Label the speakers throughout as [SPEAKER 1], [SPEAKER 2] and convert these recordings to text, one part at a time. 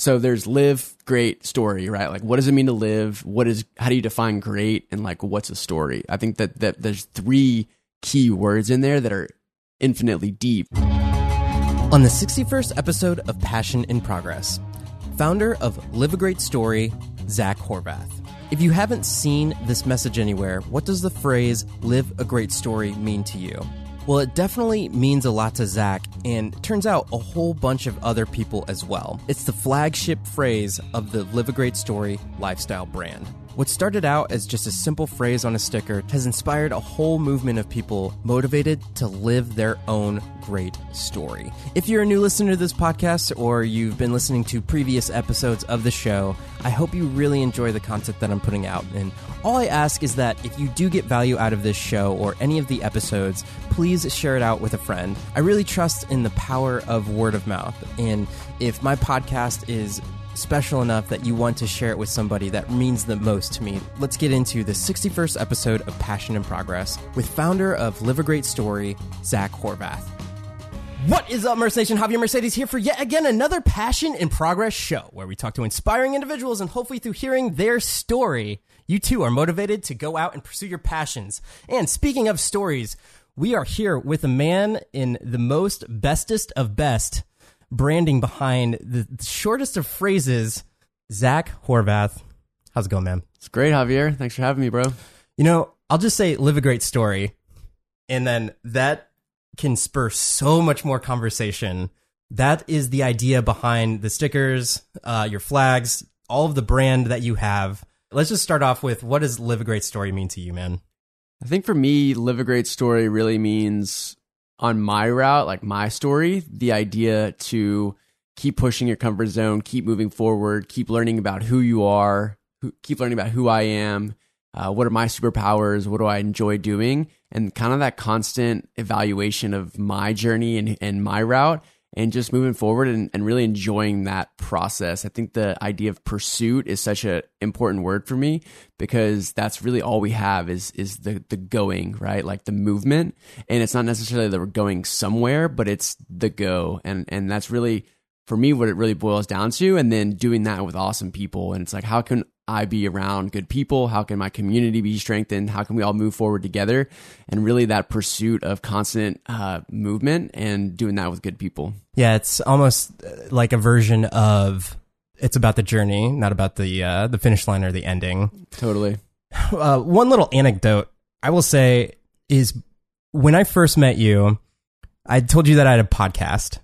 [SPEAKER 1] so there's live great story right? Like what does it mean to live? What is how do you define great? And like what's a story? I think that that there's three key words in there that are infinitely deep.
[SPEAKER 2] On the 61st episode of Passion in Progress, founder of Live a Great Story, Zach Horvath. If you haven't seen this message anywhere, what does the phrase live a great story mean to you? Well, it definitely means a lot to Zach, and turns out a whole bunch of other people as well. It's the flagship phrase of the Live a Great Story lifestyle brand. What started out as just a simple phrase on a sticker has inspired a whole movement of people motivated to live their own great story. If you're a new listener to this podcast or you've been listening to previous episodes of the show, I hope you really enjoy the content that I'm putting out. And all I ask is that if you do get value out of this show or any of the episodes, please share it out with a friend. I really trust in the power of word of mouth. And if my podcast is special enough that you want to share it with somebody that means the most to me, let's get into the 61st episode of Passion in Progress with founder of Live a Great Story, Zach Horvath. What is up, Merce Nation? Javier Mercedes here for yet again another Passion in Progress show where we talk to inspiring individuals and hopefully through hearing their story, you too are motivated to go out and pursue your passions. And speaking of stories, we are here with a man in the most bestest of best branding behind the shortest of phrases, Zach Horvath. How's it going, man?
[SPEAKER 1] it's great javier thanks for having me bro
[SPEAKER 2] You know, I'll just say live a great story. And then that can spur so much more conversation. That is the idea behind the stickers, uh, your flags, all of the brand that you have. Let's just start off with what does live a great story mean to you, man?
[SPEAKER 1] I think for me, live a great story really means on my route, like my story, the idea to keep pushing your comfort zone, keep moving forward, keep learning about who you are, who, keep learning about who I am, uh, what are my superpowers, what do I enjoy doing, and kind of that constant evaluation of my journey and, and my route and just moving forward and, and really enjoying that process. I think the idea of pursuit is such an important word for me because that's really all we have is is the the going, right? Like the movement. And it's not necessarily that we're going somewhere, but it's the go. And and that's really for me what it really boils down to. And then doing that with awesome people. And it's like how can I be around good people? How can my community be strengthened? How can we all move forward together? And really that pursuit of constant uh, movement and doing that with good people.
[SPEAKER 2] Yeah, it's almost uh, like a version of it's about the journey, not about the uh, the finish line or the ending.
[SPEAKER 1] Totally.
[SPEAKER 2] Uh, one little anecdote I will say is when I first met you, I told you that I had a podcast.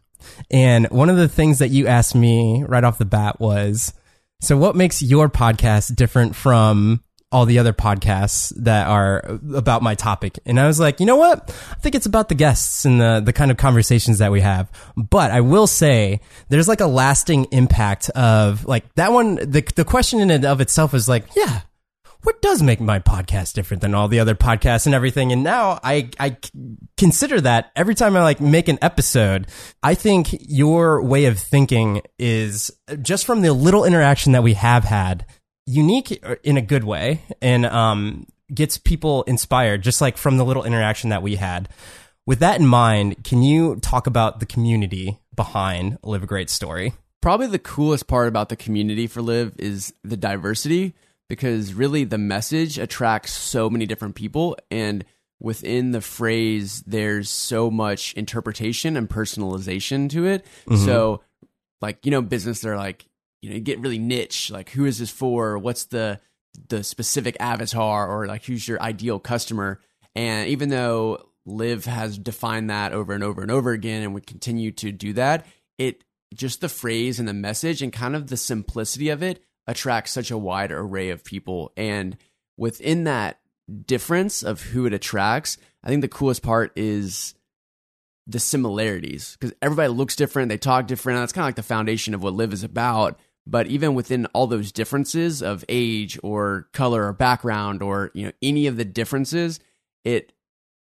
[SPEAKER 2] And one of the things that you asked me right off the bat was, so what makes your podcast different from all the other podcasts that are about my topic? And I was like, you know what? I think it's about the guests and the, the kind of conversations that we have. But I will say there's like a lasting impact of like that one. The, the question in and of itself is like, yeah, what does make my podcast different than all the other podcasts and everything? And now I, I consider that every time I like make an episode, I think your way of thinking is just from the little interaction that we have had unique in a good way and, um, gets people inspired just like from the little interaction that we had. With that in mind, can you talk about the community behind Live a Great Story?
[SPEAKER 1] Probably the coolest part about the community for Live is the diversity because really the message attracts so many different people and within the phrase there's so much interpretation and personalization to it. Mm-hmm. So like you know business they're like you know you get really niche like who is this for? What's the the specific avatar? Or like who's your ideal customer? And even though live has defined that over and over and over again and we continue to do that it just the phrase and the message and kind of the simplicity of it attracts such a wide array of people. And within that difference of who it attracts i think the coolest part is the similarities because everybody looks different they talk different and that's kind of like the foundation of what live is about. But even within all those differences of age or color or background or you know any of the differences it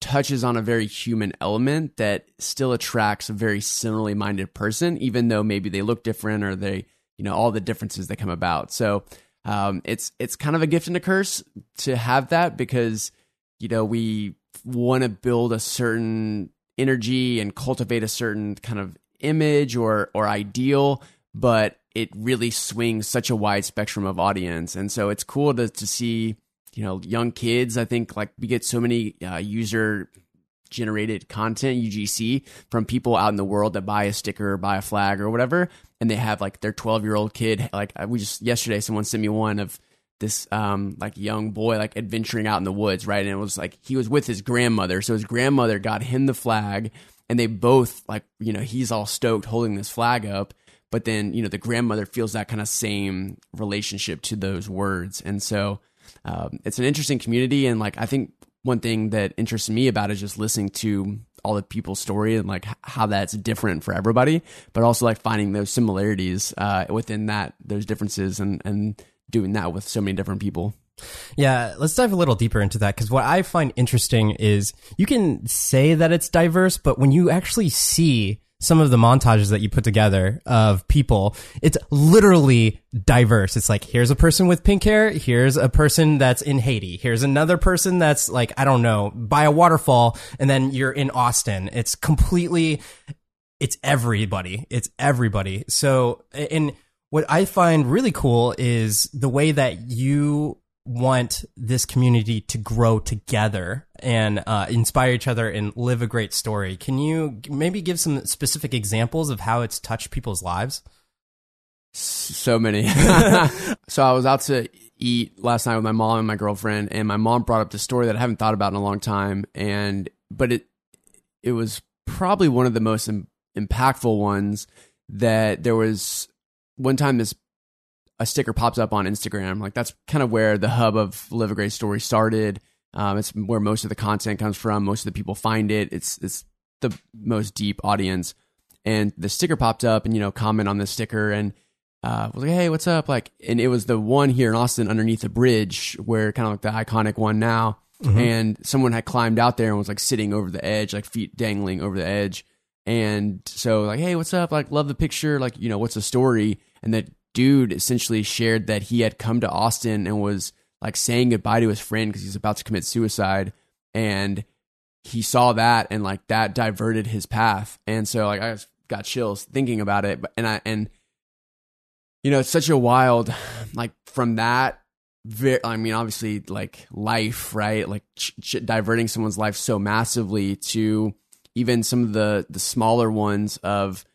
[SPEAKER 1] touches on a very human element that still attracts a very similarly minded person even though maybe they look different or they you know all the differences that come about so um, it's it's kind of a gift and a curse to have that because you know we want to build a certain energy and cultivate a certain kind of image or or ideal but it really swings such a wide spectrum of audience. And so it's cool to, to see, you know, young kids. I think like we get so many uh, user generated content UGC from people out in the world that buy a sticker or buy a flag or whatever, and they have like their 12 year old kid. Like we just yesterday, someone sent me one of this um like young boy like adventuring out in the woods, right? And it was like he was with his grandmother, so his grandmother got him the flag, and they both like you know he's all stoked holding this flag up, but then you know the grandmother feels that kind of same relationship to those words, and so um, it's an interesting community, and like I think one thing that interests me about is just listening to all the people's story and like how that's different for everybody, but also like finding those similarities uh, within that those differences and and doing that with so many different people.
[SPEAKER 2] Yeah, let's dive a little deeper into that because what I find interesting is you can say that it's diverse, but when you actually see some of the montages that you put together of people, it's literally diverse. It's like, here's a person with pink hair. Here's a person that's in Haiti. Here's another person that's like, I don't know, by a waterfall. And then you're in Austin. It's completely, it's everybody. It's everybody. So, and what I find really cool is the way that you want this community to grow together and uh, inspire each other and live a great story. Can you maybe give some specific examples of how it's touched people's lives?
[SPEAKER 1] So many. so I was out to eat last night with my mom and my girlfriend, and my mom brought up the story that I haven't thought about in a long time, and but it it was probably one of the most Im- impactful ones that there was one time this a sticker pops up on Instagram. Like that's kind of where the hub of Live a Great Story started. Um, it's where most of the content comes from. Most of the people find it. It's it's the most deep audience. And the sticker popped up, and you know, comment on the sticker, and uh, was like, "Hey, what's up?" Like, and it was the one here in Austin underneath the bridge, where kind of like the iconic one now. Mm-hmm. And someone had climbed out there and was like sitting over the edge, like feet dangling over the edge. And so, like, hey, what's up? Like, love the picture. Like, you know, what's the story? And that dude essentially shared that he had come to Austin and was like saying goodbye to his friend because he's about to commit suicide. And he saw that and like that diverted his path. And so like I got chills thinking about it. But And I, and, you know, it's such a wild, like from that, I mean, obviously like life, right? Like ch- ch- diverting someone's life so massively to even some of the, the smaller ones of,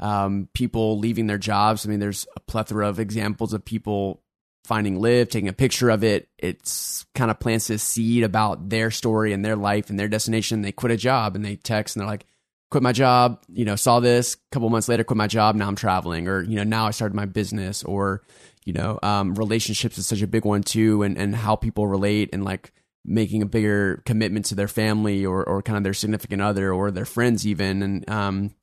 [SPEAKER 1] um, people leaving their jobs. I mean, there's a plethora of examples of people finding live, taking a picture of it. It's kind of plants this seed about their story and their life and their destination. They quit a job and they text and they're like, quit my job, you know, saw this a couple months later, quit my job. Now I'm traveling or, you know, now I started my business or, you know, um, relationships is such a big one too. And, and how people relate and like making a bigger commitment to their family or, or kind of their significant other or their friends even. And, um,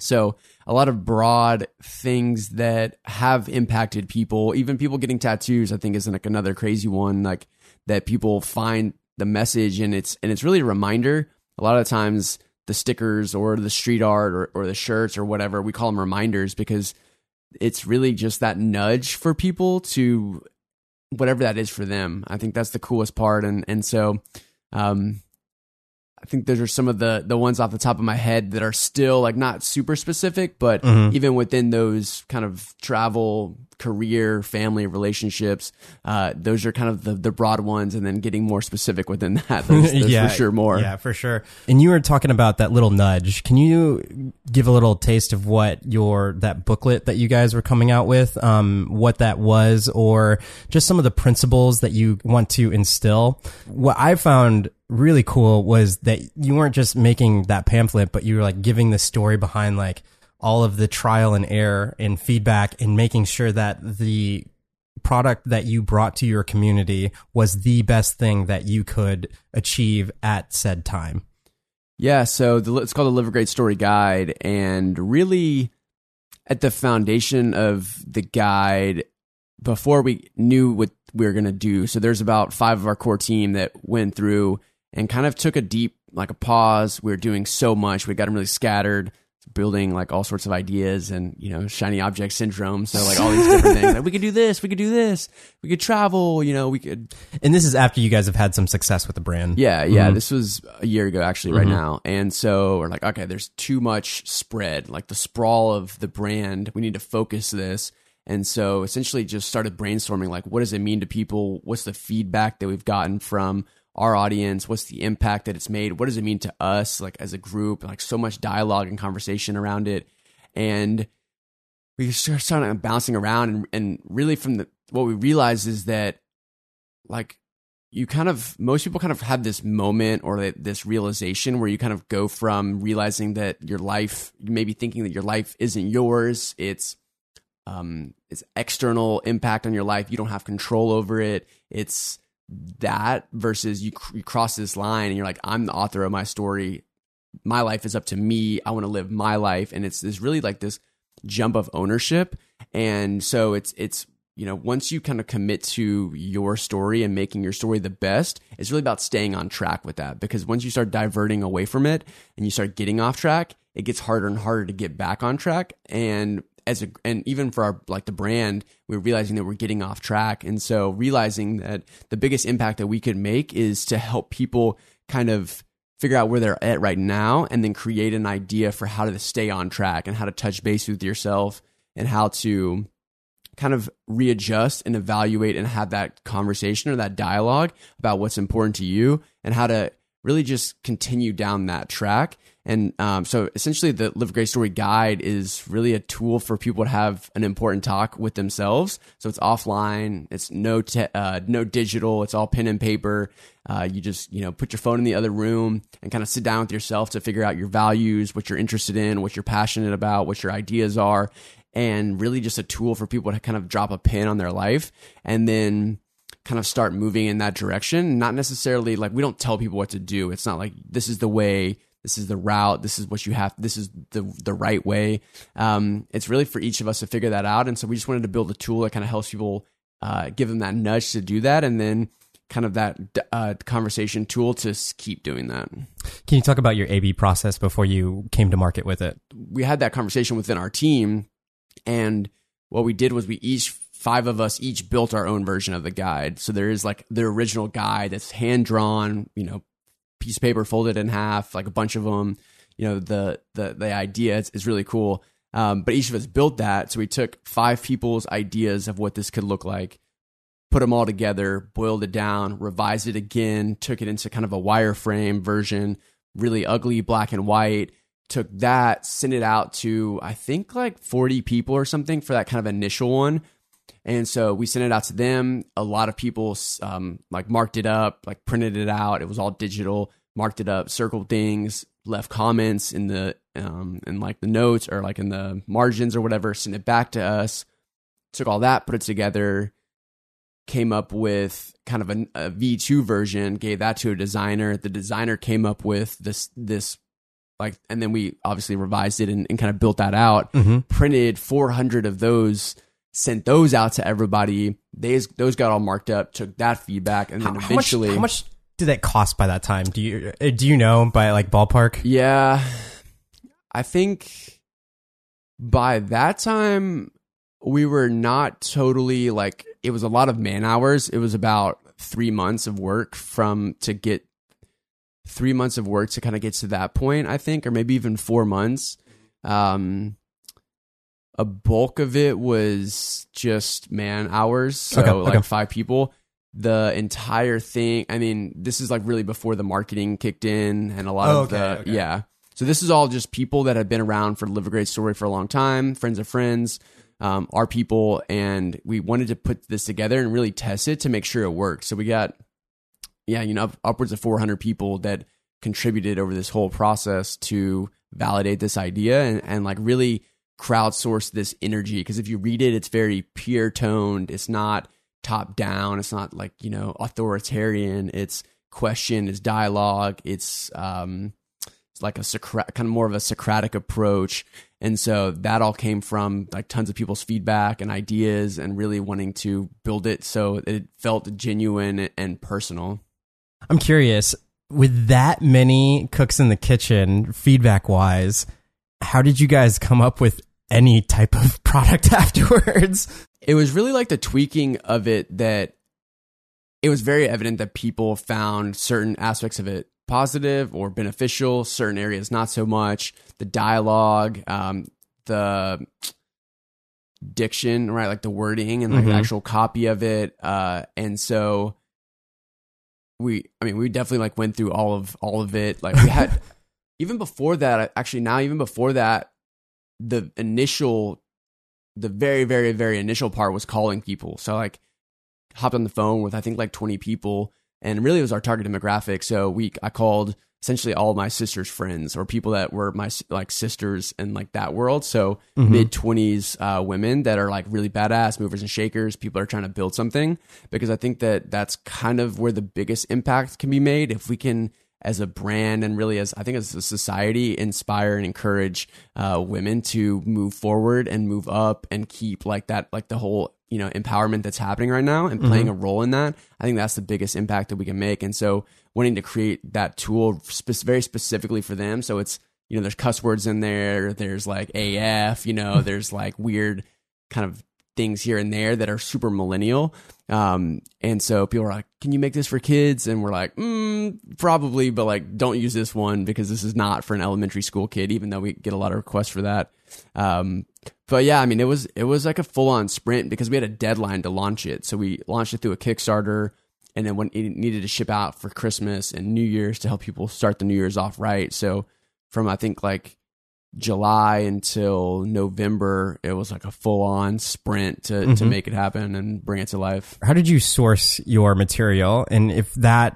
[SPEAKER 1] so a lot of broad things that have impacted people, even people getting tattoos, I think is like another crazy one, like that people find the message and it's and it's really a reminder. A lot of times the stickers or the street art or, or the shirts or whatever, we call them reminders because it's really just that nudge for people to whatever that is for them. I think that's the coolest part. And and so um I think those are some of the the ones off the top of my head that are still like not super specific, but mm-hmm. even within those kind of travel, career, family relationships, uh, those are kind of the, the broad ones, and then getting more specific within that. Yeah, for sure more.
[SPEAKER 2] Yeah, for sure. And you were talking about that little nudge. Can you give a little taste of what your that booklet that you guys were coming out with, um, what that was, or just some of the principles that you want to instill? What I found really cool was that you weren't just making that pamphlet, but you were like giving the story behind like all of the trial and error and feedback and making sure that the product that you brought to your community was the best thing that you could achieve at said time.
[SPEAKER 1] Yeah, so the, it's called the Live a Great Story Guide, and really at the foundation of the guide, before we knew what we were going to do, so there's about five of our core team that went through and kind of took a deep, like a pause. We were doing so much. We got them really scattered, building like all sorts of ideas and, you know, shiny object syndrome. So like all these different things. Like we could do this, we could do this, we could travel, you know, we could.
[SPEAKER 2] And this is after you guys have had some success with the brand.
[SPEAKER 1] Yeah. Yeah. Mm-hmm. This was a year ago actually right mm-hmm. now. And so we're like, okay, there's too much spread, like the sprawl of the brand. We need to focus this. And so essentially just started brainstorming like, what does it mean to people? What's the feedback that we've gotten from our audience? What's the impact that it's made? What does it mean to us, like as a group? Like so much dialogue and conversation around it. And we started bouncing around and, and really from the, what we realized is that like you kind of most people kind of have this moment or this realization where you kind of go from realizing that your life maybe thinking that your life isn't yours it's um it's external impact on your life you don't have control over it it's that versus you, you cross this line and you're like i'm the author of my story my life is up to me i want to live my life and it's this really like this jump of ownership and so it's it's you know, once you kind of commit to your story and making your story the best, it's really about staying on track with that. Because once you start diverting away from it and you start getting off track, it gets harder and harder to get back on track. And as a, and even for our, like the brand, we're realizing that we're getting off track. And so realizing that the biggest impact that we could make is to help people kind of figure out where they're at right now and then create an idea for how to stay on track and how to touch base with yourself and how to kind of readjust and evaluate and have that conversation or that dialogue about what's important to you and how to really just continue down that track. And um, so essentially, the Live Great Story guide is really a tool for people to have an important talk with themselves. So it's offline, it's no te- uh, no digital, it's all pen and paper. Uh, you just you know put your phone in the other room and kind of sit down with yourself to figure out your values, what you're interested in, what you're passionate about, what your ideas are, and really just a tool for people to kind of drop a pin on their life and then kind of start moving in that direction. Not necessarily like we don't tell people what to do. It's not like this is the way, this is the route, this is what you have, this is the the right way. Um, it's really for each of us to figure that out. And so we just wanted to build a tool that kind of helps people uh, give them that nudge to do that, and then kind of that uh, conversation tool to keep doing that.
[SPEAKER 2] Can you talk about your AB process before you came to market with it?
[SPEAKER 1] We had that conversation within our team and what we did was we each five of us each built our own version of the guide. So there is like the original guide that's hand drawn, you know, piece of paper folded in half, like a bunch of them. You know, the the the idea is, is really cool. Um, but each of us built that. So we took five people's ideas of what this could look like, put them all together, boiled it down, revised it again, took it into kind of a wireframe version, really ugly black and white, took that, sent it out to I think like 40 people or something for that kind of initial one. And so we sent it out to them. A lot of people um, like marked it up, like printed it out. It was all digital, marked it up, circled things, left comments in the um, in like the notes or like in the margins or whatever. Sent it back to us. Took all that, put it together, came up with kind of a a V2 version, gave that to a designer. The designer came up with this this like and then we obviously revised it and, and kind of built that out mm-hmm. printed 400 of those sent those out to everybody. They those got all marked up took that feedback and then
[SPEAKER 2] how,
[SPEAKER 1] eventually
[SPEAKER 2] how much, how much did that cost by that time? Do you uh, do you know by like ballpark?
[SPEAKER 1] Yeah. I think by that time we were not totally like it was a lot of man hours. It was about three months of work from to get three months of work to kind of get to that point, I think, or maybe even four months. Um, a bulk of it was just man hours, so okay, like okay. five people. The entire thing, I mean, this is like really before the marketing kicked in and a lot oh, of okay, the, yeah. So this is all just people that have been around for Live a Great Story for a long time, friends of friends, um, our people, and we wanted to put this together and really test it to make sure it worked. So we got yeah, you know, upwards of 400 people that contributed over this whole process to validate this idea and, and like really crowdsource this energy. Because if you read it, it's very pure toned. It's not top down. It's not like, you know, authoritarian. It's question, it's dialogue. It's, um, it's like a kind of more of a Socratic approach. And so that all came from like tons of people's feedback and ideas and really wanting to build it so it felt genuine and personal.
[SPEAKER 2] I'm curious, with that many cooks in the kitchen, feedback wise, how did you guys come up with any type of product afterwards?
[SPEAKER 1] It was really like the tweaking of it that it was very evident that people found certain aspects of it positive or beneficial, certain areas not so much. The dialogue, um, the diction, right? Like the wording and like
[SPEAKER 2] Mhm.
[SPEAKER 1] the actual copy of it. Uh, and so we, I mean, we definitely like went through all of all of it. Like we had even before that. Actually, now even before that, the initial, the very very very initial part was calling people. So like hopped on the phone with I think like twenty people, and really it was our target demographic. So we, I called essentially all my sister's friends or people that were my like sisters in like that world. So
[SPEAKER 2] Mhm.
[SPEAKER 1] mid twenties uh, women that are like really badass movers and shakers. People are trying to build something because I think that that's kind of where the biggest impact can be made if we can. As a brand and really as I think as a society, inspire and encourage uh, women to move forward and move up and keep like that, like the whole you know empowerment that's happening right now and playing a role in that. I think that's the biggest impact that we can make. And so, wanting to create that tool spe- very specifically for them, so it's you know there's cuss words in there, there's like AF, you know, there's like weird kind of things here and there that are super millennial. Um, and so people are like, "Can you make this for kids?" And we're like, mm, "Probably, but like, don't use this one because this is not for an elementary school kid." Even though we get a lot of requests for that. Um, but yeah, I mean, it was it was like a full on sprint because we had a deadline to launch it. So we launched it through a Kickstarter, and then when it needed to ship out for Christmas and New Year's to help people start the New Year's off right. So from I think like July until November, it was like a full on sprint to, to
[SPEAKER 2] Mhm.
[SPEAKER 1] make it happen and bring it to life.
[SPEAKER 2] How did you source your material? And if that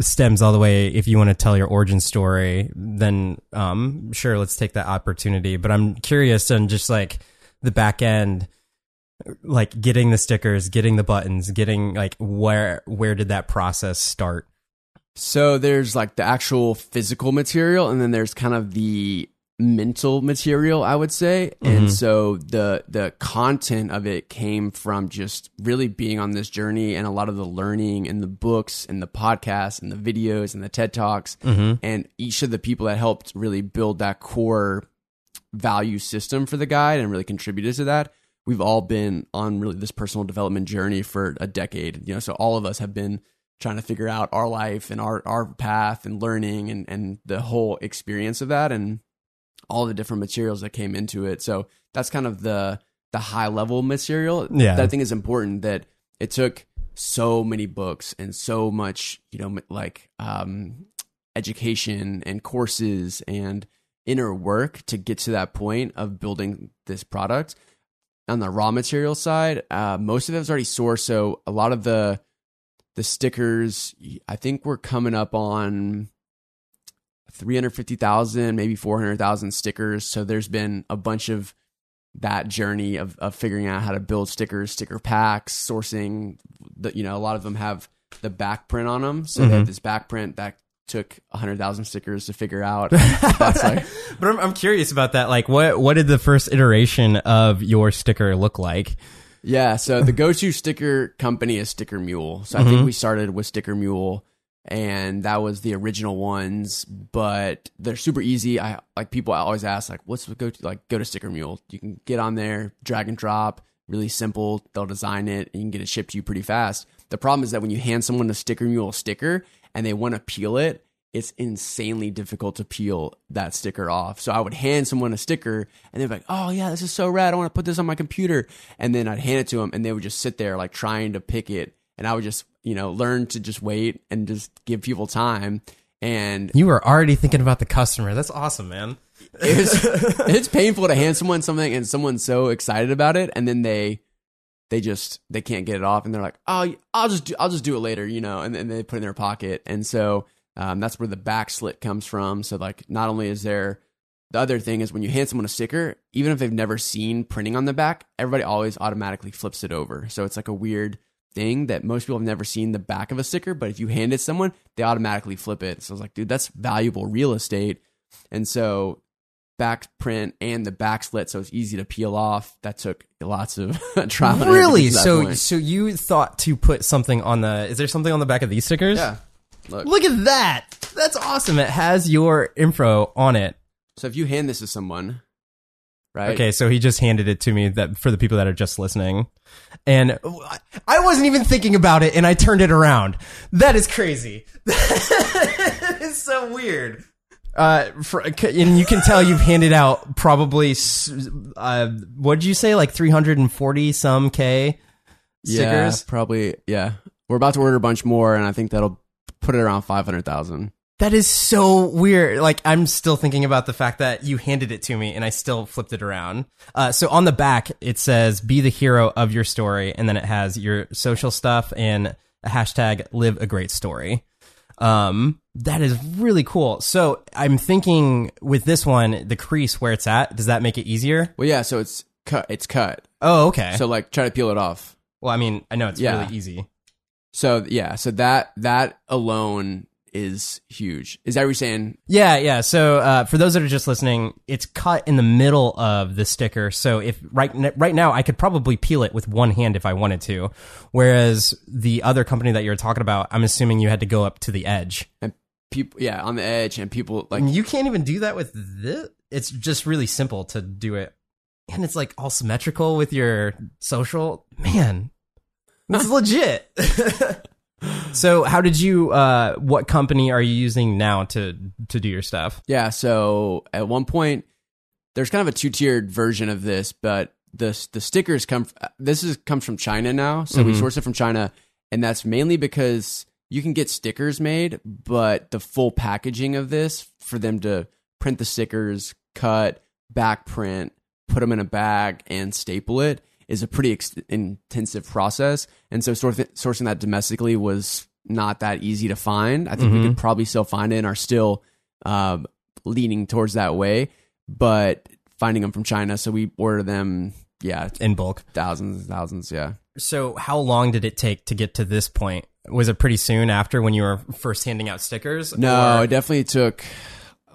[SPEAKER 2] stems all the way, if you want to tell your origin story, then um, sure, let's take that opportunity. But I'm curious on just like the back end, like getting the stickers, getting the buttons, getting like where where did that process start?
[SPEAKER 1] So there's like the actual physical material, and then there's kind of the mental material, I would say.
[SPEAKER 2] Mhm.
[SPEAKER 1] And so the the content of it came from just really being on this journey and a lot of the learning and the books and the podcasts and the videos and the TED Talks
[SPEAKER 2] Mm-hmm.
[SPEAKER 1] and each of the people that helped really build that core value system for the guide and really contributed to that we've all been on really this personal development journey for a decade you know so all of us have been trying to figure out our life and our our path and learning and and the whole experience of that and all the different materials that came into it. So that's kind of the the high level material
[SPEAKER 2] Yeah.
[SPEAKER 1] that I think is important that it took so many books and so much you know like um education and courses and inner work to get to that point of building this product. On the raw material side uh, most of it was already sourced. So a lot of the the stickers i think we're coming up on 350,000 maybe 400,000 stickers so there's been a bunch of that journey of, of figuring out how to build stickers sticker packs sourcing the, you know a lot of them have the back print on them so they
[SPEAKER 2] Mhm.
[SPEAKER 1] have this back print that took 100,000 stickers to figure out like
[SPEAKER 2] but I'm, I'm curious about that. Like, what what did the first iteration of your sticker look like?
[SPEAKER 1] Yeah, so the go-to sticker company is Sticker Mule. So I
[SPEAKER 2] Mhm.
[SPEAKER 1] think we started with Sticker Mule, and that was the original ones. But they're super easy. I like people always ask like, "What's the go-to?" Like, go to Sticker Mule. You can get on there, drag and drop, really simple. They'll design it, and you can get it shipped to you pretty fast. The problem is that when you hand someone a Sticker Mule sticker and they want to peel it, it's insanely difficult to peel that sticker off. So I would hand someone a sticker and they'd be like, oh, yeah, this is so rad. I want to put this on my computer. And then I'd hand it to them and they would just sit there like trying to pick it. And I would just, you know, learn to just wait and just give people time. And
[SPEAKER 2] You were already thinking about the customer. That's awesome, man.
[SPEAKER 1] it's, it's painful to hand someone something and someone's so excited about it. And then they, they just they can't get it off and they're like oh i'll just do i'll just do it later you know and then they put it in their pocket and so um, that's where the back slit comes from so like not only is there the other thing is when you hand someone a sticker even if they've never seen printing on the back everybody always automatically flips it over so it's like a weird thing that most people have never seen the back of a sticker but if you hand it someone they automatically flip it so i was like dude that's valuable real estate and so back print and the back slit so it's easy to peel off that took lots of trial and error to
[SPEAKER 2] Really? So
[SPEAKER 1] point.
[SPEAKER 2] so you thought to put something on the? Is there something on the back of these stickers?
[SPEAKER 1] yeah look
[SPEAKER 2] Look at that. That's awesome. It has your info on it.
[SPEAKER 1] so if you hand this to someone right
[SPEAKER 2] Okay, so he just handed it to me that for the people that are just listening. And I wasn't even thinking about it and I turned it around. That is crazy. that is so weird. Uh, for, and you can tell you've handed out probably, uh, what did you say, like 340 some K
[SPEAKER 1] Yeah,
[SPEAKER 2] stickers?
[SPEAKER 1] probably. Yeah, we're about to order a bunch more, and I think that'll put it around five hundred thousand.
[SPEAKER 2] That is so weird. Like, I'm still thinking about the fact that you handed it to me and I still flipped it around. Uh, so on the back, it says, be the hero of your story. And then it has your social stuff and a hashtag live a great story. Um, that is really cool. So I'm thinking with this one, the crease where it's at, does that make it easier?
[SPEAKER 1] Well, yeah. So it's cut. It's cut.
[SPEAKER 2] Oh, okay.
[SPEAKER 1] So like, try to peel it off.
[SPEAKER 2] well, I mean, I know it's
[SPEAKER 1] Yeah.
[SPEAKER 2] really easy.
[SPEAKER 1] So yeah. So that that alone is huge. Is that what you're saying?
[SPEAKER 2] Yeah, yeah. So uh, for those that are just listening, it's cut in the middle of the sticker. So if right right now I could probably peel it with one hand if I wanted to, whereas the other company that you're talking about, I'm assuming you had to go up to the edge.
[SPEAKER 1] And people, yeah, on the edge, and people like
[SPEAKER 2] you can't even do that with this. It's just really simple to do it, and it's like all symmetrical with your social. Man, it's legit. so how did you? Uh, what company are you using now to to do your stuff?
[SPEAKER 1] Yeah, so at one point there's kind of a two-tiered version of this, but the the stickers come this is comes from China now. So we
[SPEAKER 2] Mhm.
[SPEAKER 1] source it from China and that's mainly because you can get stickers made, but the full packaging of this for them to print the stickers, cut, back print, put them in a bag and staple it is a pretty ex- intensive process. And so sort of sourcing that domestically was not that easy to find. I think we could probably still find it and are still um, leaning towards that way, but finding them from China. So we order them, yeah,
[SPEAKER 2] In bulk.
[SPEAKER 1] thousands and thousands. Yeah.
[SPEAKER 2] So, how long did it take to get to this point? Was it pretty soon after when you were first handing out stickers?
[SPEAKER 1] No,
[SPEAKER 2] Or-
[SPEAKER 1] it definitely took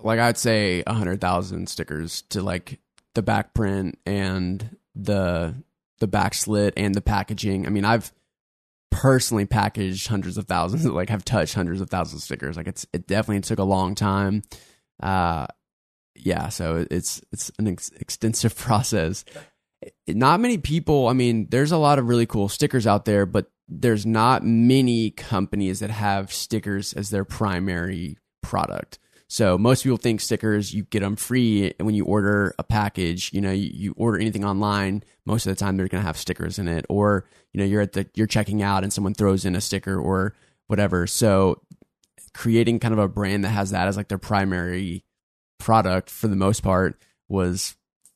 [SPEAKER 1] like I'd say a hundred thousand stickers to like the back print and the the back slit and the packaging. I mean, I've personally packaged hundreds of thousands, like have touched hundreds of thousands of stickers. Like it's it definitely took a long time. Uh yeah, so it's it's an ex- extensive process. Not many people, I mean, there's a lot of really cool stickers out there, but there's not many companies that have stickers as their primary product. So most people think stickers you get them free when you order a package. You know, you, you order anything online, most of the time they're going to have stickers in it, or you know, you're at the you're checking out and someone throws in a sticker or whatever. So creating kind of a brand that has that as like their primary product for the most part was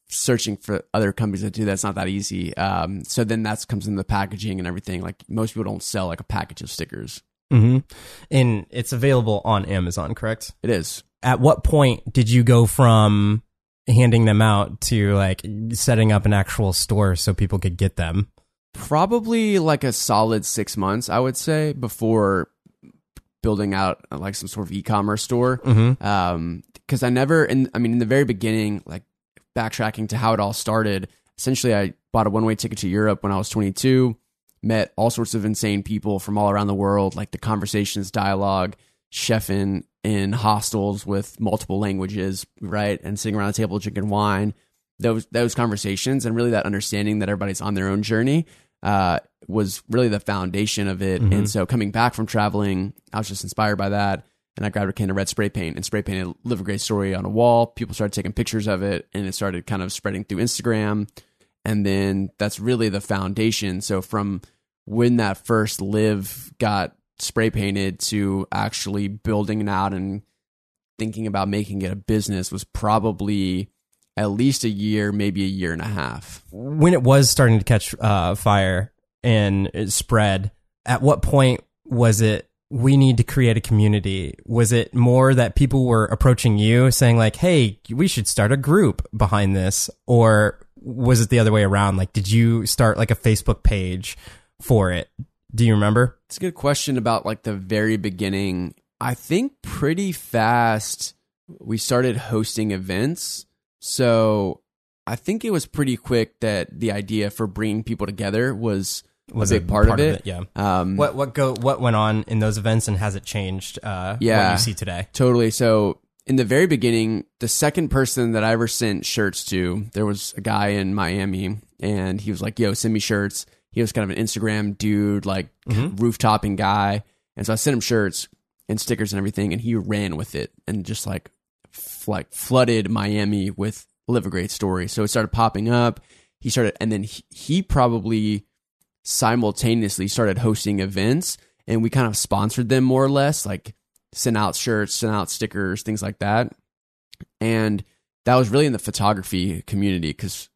[SPEAKER 1] searching for other companies that do that's not that easy. Um, so then that comes in the packaging and everything. Like most people don't sell like a package of stickers.
[SPEAKER 2] Mhm. And it's available on Amazon, correct?
[SPEAKER 1] It is.
[SPEAKER 2] At what point did you go from handing them out to like setting up an actual store so people could get them?
[SPEAKER 1] Probably like a solid six months, I would say, before building out like some sort of e-commerce store.
[SPEAKER 2] Mm-hmm.
[SPEAKER 1] Um, because I never, in I mean, in the very beginning, like backtracking to how it all started. Essentially, I bought a one-way ticket to Europe when I was 22. Met all sorts of insane people from all around the world, like the conversations, dialogue, chefing in hostels with multiple languages, right, and sitting around a table drinking wine. Those those conversations and really that understanding that everybody's on their own journey uh, was really the foundation of it.
[SPEAKER 2] Mhm.
[SPEAKER 1] And so coming back from traveling, I was just inspired by that. And I grabbed a can of red spray paint and spray painted Live a Great Story on a wall. People started taking pictures of it and it started kind of spreading through Instagram. And then that's really the foundation. So from when that first live got spray painted to actually building it out and thinking about making it a business was probably at least a year, maybe a year and a half.
[SPEAKER 2] When it was starting to catch uh, fire and it spread, at what point was it? We need to create a community. Was it more that people were approaching you saying like, "Hey, we should start a group behind this," or was it the other way around? Like, did you start like a Facebook page for it? Do you remember?
[SPEAKER 1] It's a good question about like the very beginning. I think pretty fast we started hosting events. So I think it was pretty quick that the idea for bringing people together was,
[SPEAKER 2] Was
[SPEAKER 1] a big part, of it.
[SPEAKER 2] Yeah.
[SPEAKER 1] Um,
[SPEAKER 2] What what go what went on in those events and has it changed? Uh, what
[SPEAKER 1] Yeah.
[SPEAKER 2] you see today.
[SPEAKER 1] Totally. So in the very beginning, the second person that I ever sent shirts to, there was a guy in Miami and he was like, yo, send me shirts. He was kind of an Instagram dude, like rooftopping guy. And so I sent him shirts and stickers and everything and he ran with it and just like f- like flooded Miami with Live a Great Story. So it started popping up. He started, and then he, he probably simultaneously started hosting events, and we kind of sponsored them more or less, like sent out shirts, sent out stickers, things like that. And that was really in the photography community because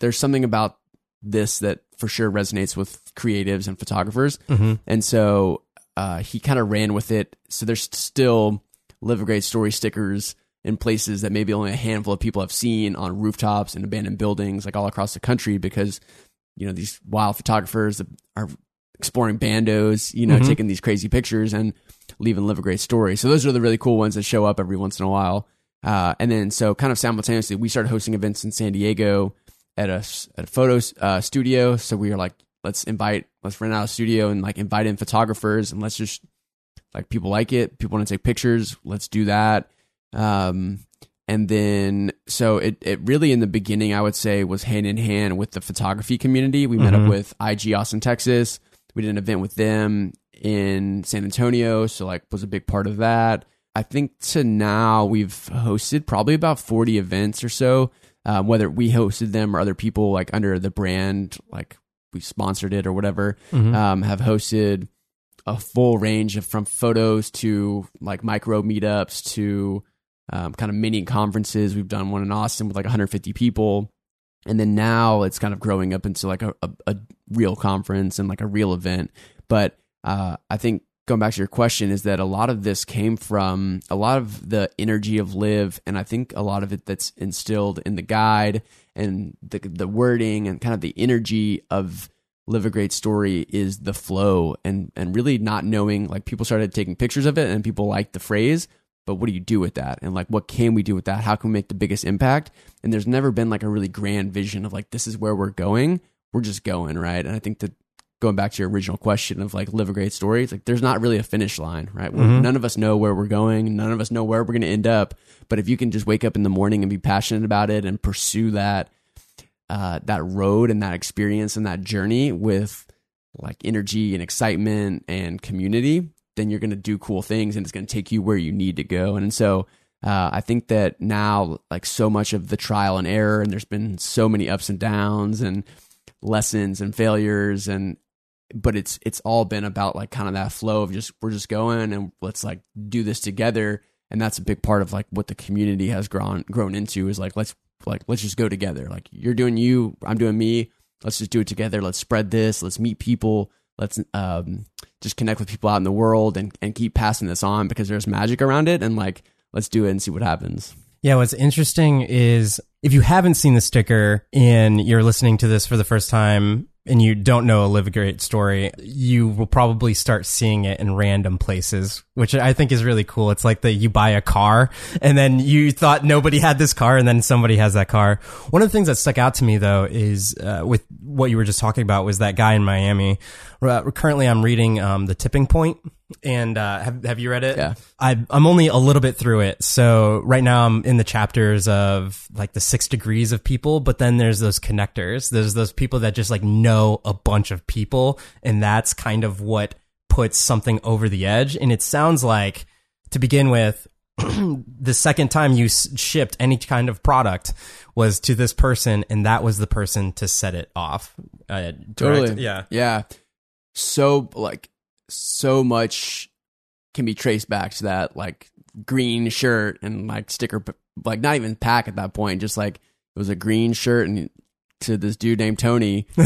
[SPEAKER 1] there's something about this that for sure resonates with creatives and photographers.
[SPEAKER 2] Mm-hmm.
[SPEAKER 1] And so uh, he kind of ran with it. So there's still Live a Great Story stickers in places that maybe only a handful of people have seen on rooftops and abandoned buildings, like all across the country, because you know these wild photographers that are exploring bandos, you know,
[SPEAKER 2] Mhm.
[SPEAKER 1] taking these crazy pictures and leaving Live a Great Story. So those are the really cool ones that show up every once in a while. Uh, and then so kind of simultaneously, we started hosting events in San Diego at a at a photo uh, studio. So we were like, let's invite, let's rent out a studio and like invite in photographers and let's just like people like it. People want to take pictures. Let's do that. Um, and then so it it really in the beginning I would say was hand in hand with the photography community. We met
[SPEAKER 2] Mhm.
[SPEAKER 1] up with IG Austin, Texas. We did an event with them in San Antonio, so like was a big part of that. I think to now we've hosted probably about 40 events or so, um, whether we hosted them or other people like under the brand, like we sponsored it or whatever,
[SPEAKER 2] Mhm.
[SPEAKER 1] um, have hosted a full range of from photos to like micro meetups to um, kind of mini conferences. We've done one in Austin with like 150 people. And then now it's kind of growing up into like a, a, a real conference and like a real event. But uh, I think going back to your question is that a lot of this came from a lot of the energy of live and i think a lot of it that's instilled in the guide and the the wording and kind of the energy of live a great story is the flow and and really not knowing like people started taking pictures of it and people liked the phrase but what do you do with that? And like what can we do with that? How can we make the biggest impact? And there's never been like a really grand vision of like this is where we're going. We're just going right? And i think that going back to your original question of like live a great story it's like there's not really a finish line right?
[SPEAKER 2] Mhm.
[SPEAKER 1] none of us know where we're going. None of us know where we're going to end up. But if you can just wake up in the morning and be passionate about it and pursue that uh, that road and that experience and that journey with like energy and excitement and community, then you're going to do cool things and it's going to take you where you need to go. And so uh, I think that now, like so much of the trial and error, and there's been so many ups and downs and lessons and failures and but it's it's all been about like kind of that flow of just we're just going and let's like do this together. And that's a big part of like what the community has grown grown into is like let's like let's just go together. Like you're doing you i'm doing me. Let's just do it together. Let's spread this. Let's meet people let's um just connect with people out in the world and and keep passing this on because there's magic around it. And like let's do it and see what happens.
[SPEAKER 2] Yeah, what's interesting is if you haven't seen the sticker and you're listening to this for the first time and you don't know a Live Great story, you will probably start seeing it in random places, which I think is really cool. It's like that you buy a car and then you thought nobody had this car and then somebody has that car. One of the things that stuck out to me though is uh, with what you were just talking about was that guy in Miami. Uh, currently, I'm reading um, The Tipping Point, and uh, have have you read it?
[SPEAKER 1] Yeah.
[SPEAKER 2] I, I'm only a little bit through it. So right now I'm in the chapters of like the six degrees of people, but then there's those connectors. There's those people that just like know a bunch of people. And that's kind of what puts something over the edge. And it sounds like to begin with, the second time you s- shipped any kind of product was to this person and that was the person to set it off. Uh.
[SPEAKER 1] Totally.
[SPEAKER 2] Yeah.
[SPEAKER 1] Yeah. So like so much can be traced back to that like green shirt and like sticker like not even pack at that point just like it was a green shirt and to this dude named Tony.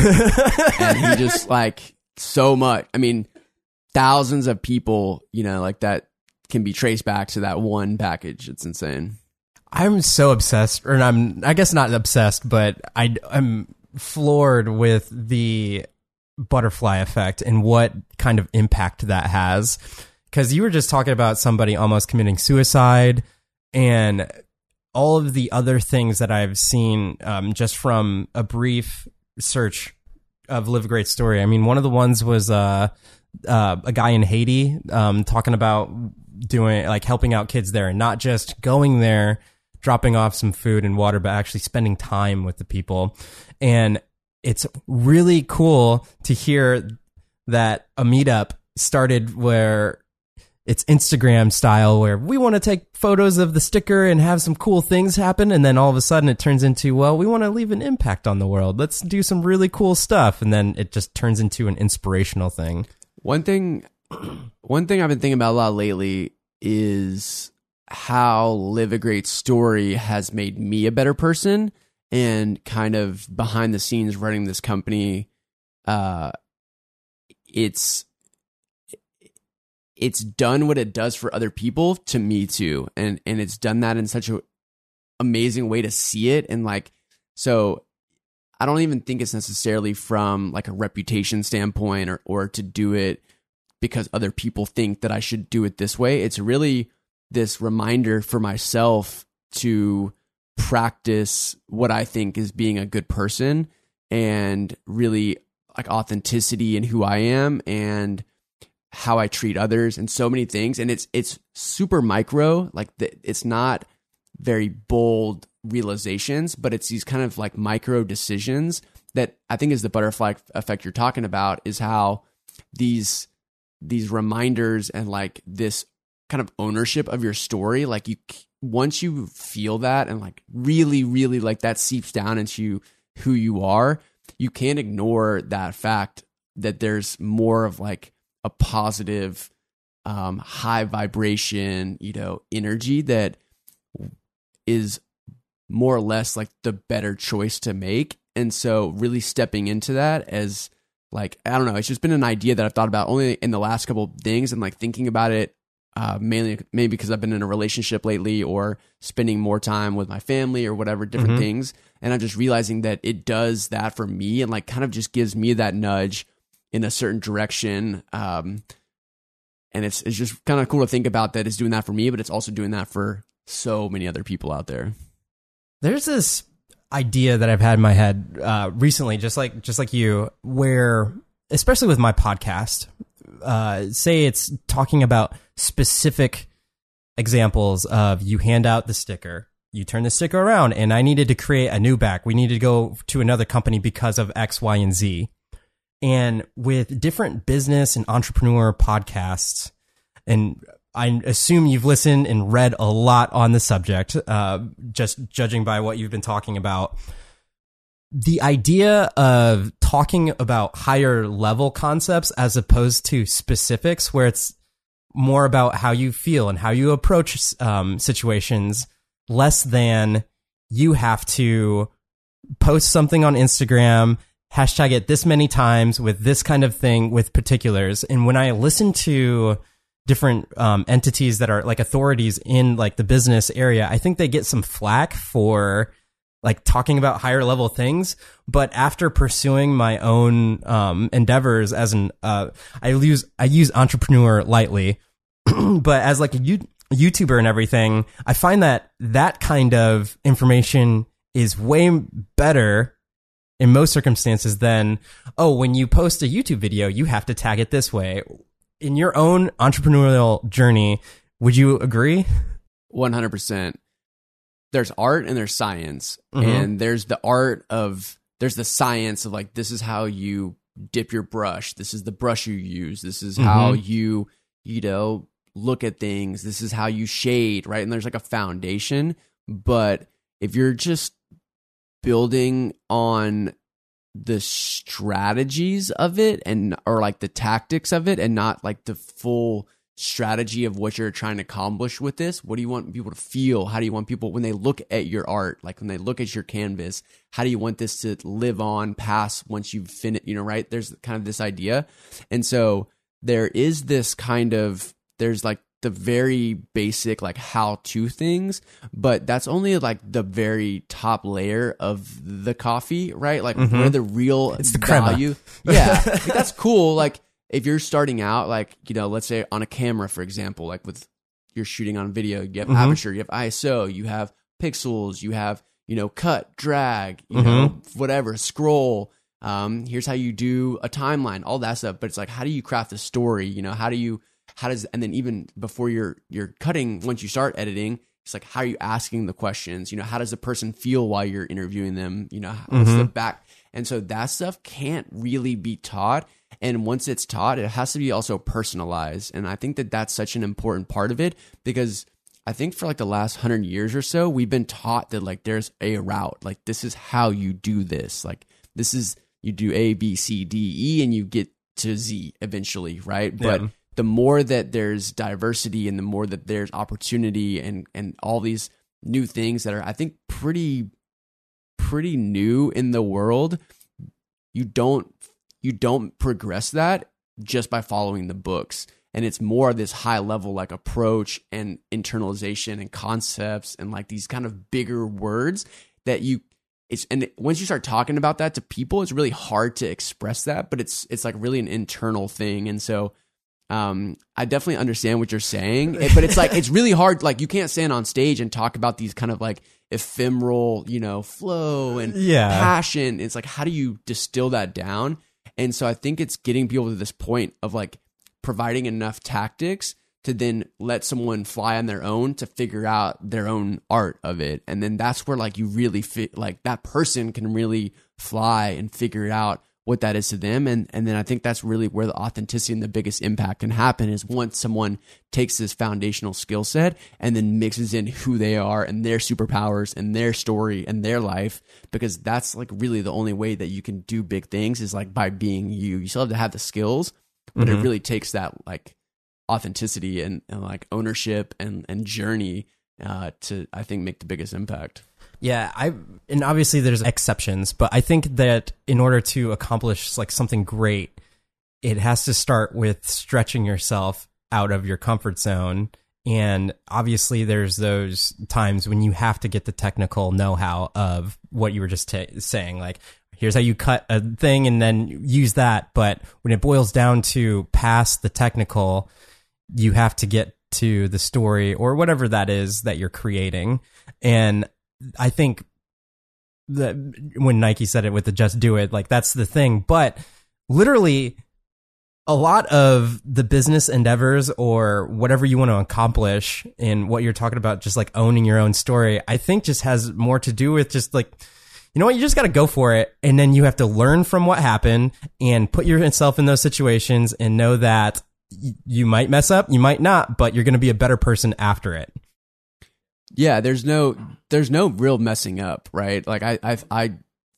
[SPEAKER 1] And he just like so much I mean thousands of people you know like that can be traced back to that one package. It's insane.
[SPEAKER 2] I'm so obsessed, or I'm, I guess not obsessed, but I, I'm floored with the butterfly effect and what kind of impact that has. Cause you were just talking about somebody almost committing suicide and all of the other things that I've seen, um, just from a brief search of Live a Great Story. I mean, one of the ones was, uh, uh, a guy in Haiti, um, talking about doing like helping out kids there and not just going there, dropping off some food and water, but actually spending time with the people. And it's really cool to hear that a meetup started where it's Instagram style where we want to take photos of the sticker and have some cool things happen. And then all of a sudden it turns into, well, we want to leave an impact on the world. Let's do some really cool stuff. And then it just turns into an inspirational thing.
[SPEAKER 1] One thing, one thing I've been thinking about a lot lately is how Live a Great Story has made me a better person and kind of behind the scenes running this company. Uh, it's it's done what it does for other people to me too and and it's done that in such a amazing way to see it and like so i don't even think it's necessarily from like a reputation standpoint or or to do it because other people think that i should do it this way it's really this reminder for myself to practice what i think is being a good person and really like authenticity in who i am and how I treat others and so many things. And it's it's super micro, like the, it's not very bold realizations, but it's these kind of like micro decisions that I think is the butterfly effect you're talking about. Is how these these reminders and like this kind of ownership of your story, like you once you feel that and like really really like that seeps down into who you are, you can't ignore that fact that there's more of like a positive, um, high vibration, you know, energy that is more or less like the better choice to make. And so, really stepping into that as like I don't know, it's just been an idea that I've thought about only in the last couple things, and like thinking about it uh, mainly maybe because I've been in a relationship lately or spending more time with my family or whatever different mm-hmm. things, and I'm just realizing that it does that for me and like kind of just gives me that nudge in a certain direction. Um, and it's it's just kind of cool to think about that it's doing that for me, but it's also doing that for so many other people out there.
[SPEAKER 2] There's this idea that I've had in my head uh, recently, just like just like you, where especially with my podcast, uh, say it's talking about specific examples of you hand out the sticker, you turn the sticker around, and I needed to create a new back. We needed to go to another company because of X, Y, and Z. And with different business and entrepreneur podcasts, and I assume you've listened and read a lot on the subject, uh, just judging by what you've been talking about. The idea of talking about higher level concepts as opposed to specifics, where it's more about how you feel and how you approach um, situations, less than you have to post something on Instagram hashtag it this many times with this kind of thing with particulars. And when I listen to different um, entities that are like authorities in like the business area, I think they get some flack for like talking about higher level things. But after pursuing my own um, endeavors as an, uh, I use I use entrepreneur lightly, but as like a YouTuber and everything, I find that that kind of information is way better in most circumstances than, oh when you post a youtube video you have to tag it this way. In your own entrepreneurial journey would you agree?
[SPEAKER 1] 100% there's art and there's science mm-hmm. and there's the art of there's the science of like this is how you dip your brush. This is the brush you use. This is mm-hmm. how you you know look at things. This is how you shade right? And there's like a foundation. But if you're just building on the strategies of it and or like the tactics of it and not like the full strategy of what you're trying to accomplish with this what do you want people to feel? How do you want people when they look at your art like when they look at your canvas how do you want this to live on past once you've finished you know right? There's kind of this idea. And so there is this kind of there's like the very basic like how to things, but that's only like the very top layer of the coffee, right? Like mm-hmm. where the real
[SPEAKER 2] it's the value.
[SPEAKER 1] Yeah, like, that's cool. Like if you're starting out, like you know, let's say on a camera, for example, like with you're shooting on video, you have mm-hmm. aperture, you have ISO, you have pixels, you have you know cut, drag, you mm-hmm. know whatever, scroll. Um, here's how you do a timeline, all that stuff. But it's like, how do you craft a story? You know, how do you how does and then even before you're you're cutting once you start editing it's like how are you asking the questions you know how does the person feel while you're interviewing them you know what's mm-hmm. the back And so that stuff can't really be taught. And once it's taught, it has to be also personalized. And I think that that's such an important part of it because I think for like the last hundred years or so, we've been taught that like there's a route, like this is how you do this. Like this is, you do A, B, C, D, E, and you get to Z eventually, right? But
[SPEAKER 2] Yeah.
[SPEAKER 1] The more that there's diversity and the more that there's opportunity and and all these new things that are I think pretty pretty new in the world you don't you don't progress that just by following the books. And it's more this high level like approach and internalization and concepts and like these kind of bigger words that you it's and once you start talking about that to people it's really hard to express that but it's it's like really an internal thing. And so um i definitely understand what you're saying it- but it's like it's really hard like you can't stand on stage and talk about these kind of like ephemeral you know flow and
[SPEAKER 2] Yeah.
[SPEAKER 1] passion. It's like how do you distill that down? And so i think it's getting people to this point of like providing enough tactics to then let someone fly on their own to figure out their own art of it. And then that's where like you really fit like that person can really fly and figure it out what that is to them. And and then I think that's really where the authenticity and the biggest impact can happen is once someone takes this foundational skill set and then mixes in who they are and their superpowers and their story and their life because that's like really the only way that you can do big things is like by being you. You still have to have the skills but it really takes that like authenticity and, and like ownership and and journey uh to I think make the biggest impact
[SPEAKER 2] Yeah, I and obviously there's exceptions, but I think that in order to accomplish like something great, it has to start with stretching yourself out of your comfort zone. And obviously there's those times when you have to get the technical know-how of what you were just saying like here's how you cut a thing and then use that, but when it boils down to past the technical, you have to get to the story or whatever that is that you're creating. And I think that when Nike said it with the just do it, like that's the thing. But literally, a lot of the business endeavors or whatever you want to accomplish in what you're talking about, just like owning your own story, I think just has more to do with just like, you know what, you just got to go for it. And then you have to learn from what happened and put yourself in those situations and know that you might mess up, you might not, but you're going to be a better person after it.
[SPEAKER 1] Yeah there's no there's no real messing up right? Like i i i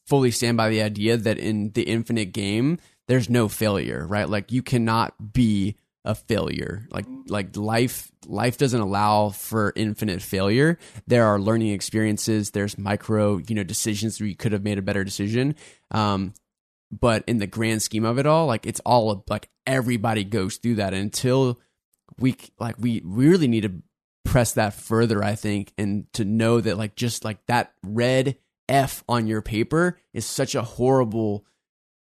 [SPEAKER 1] fully stand by the idea that in the infinite game there's no failure right? Like you cannot be a failure. Like like life life doesn't allow for infinite failure. There are learning experiences there's micro you know decisions where you could have made a better decision. Um but in the grand scheme of it all like it's all like everybody goes through that until we like we really need to press that further i think and to know that like just like that red f on your paper is such a horrible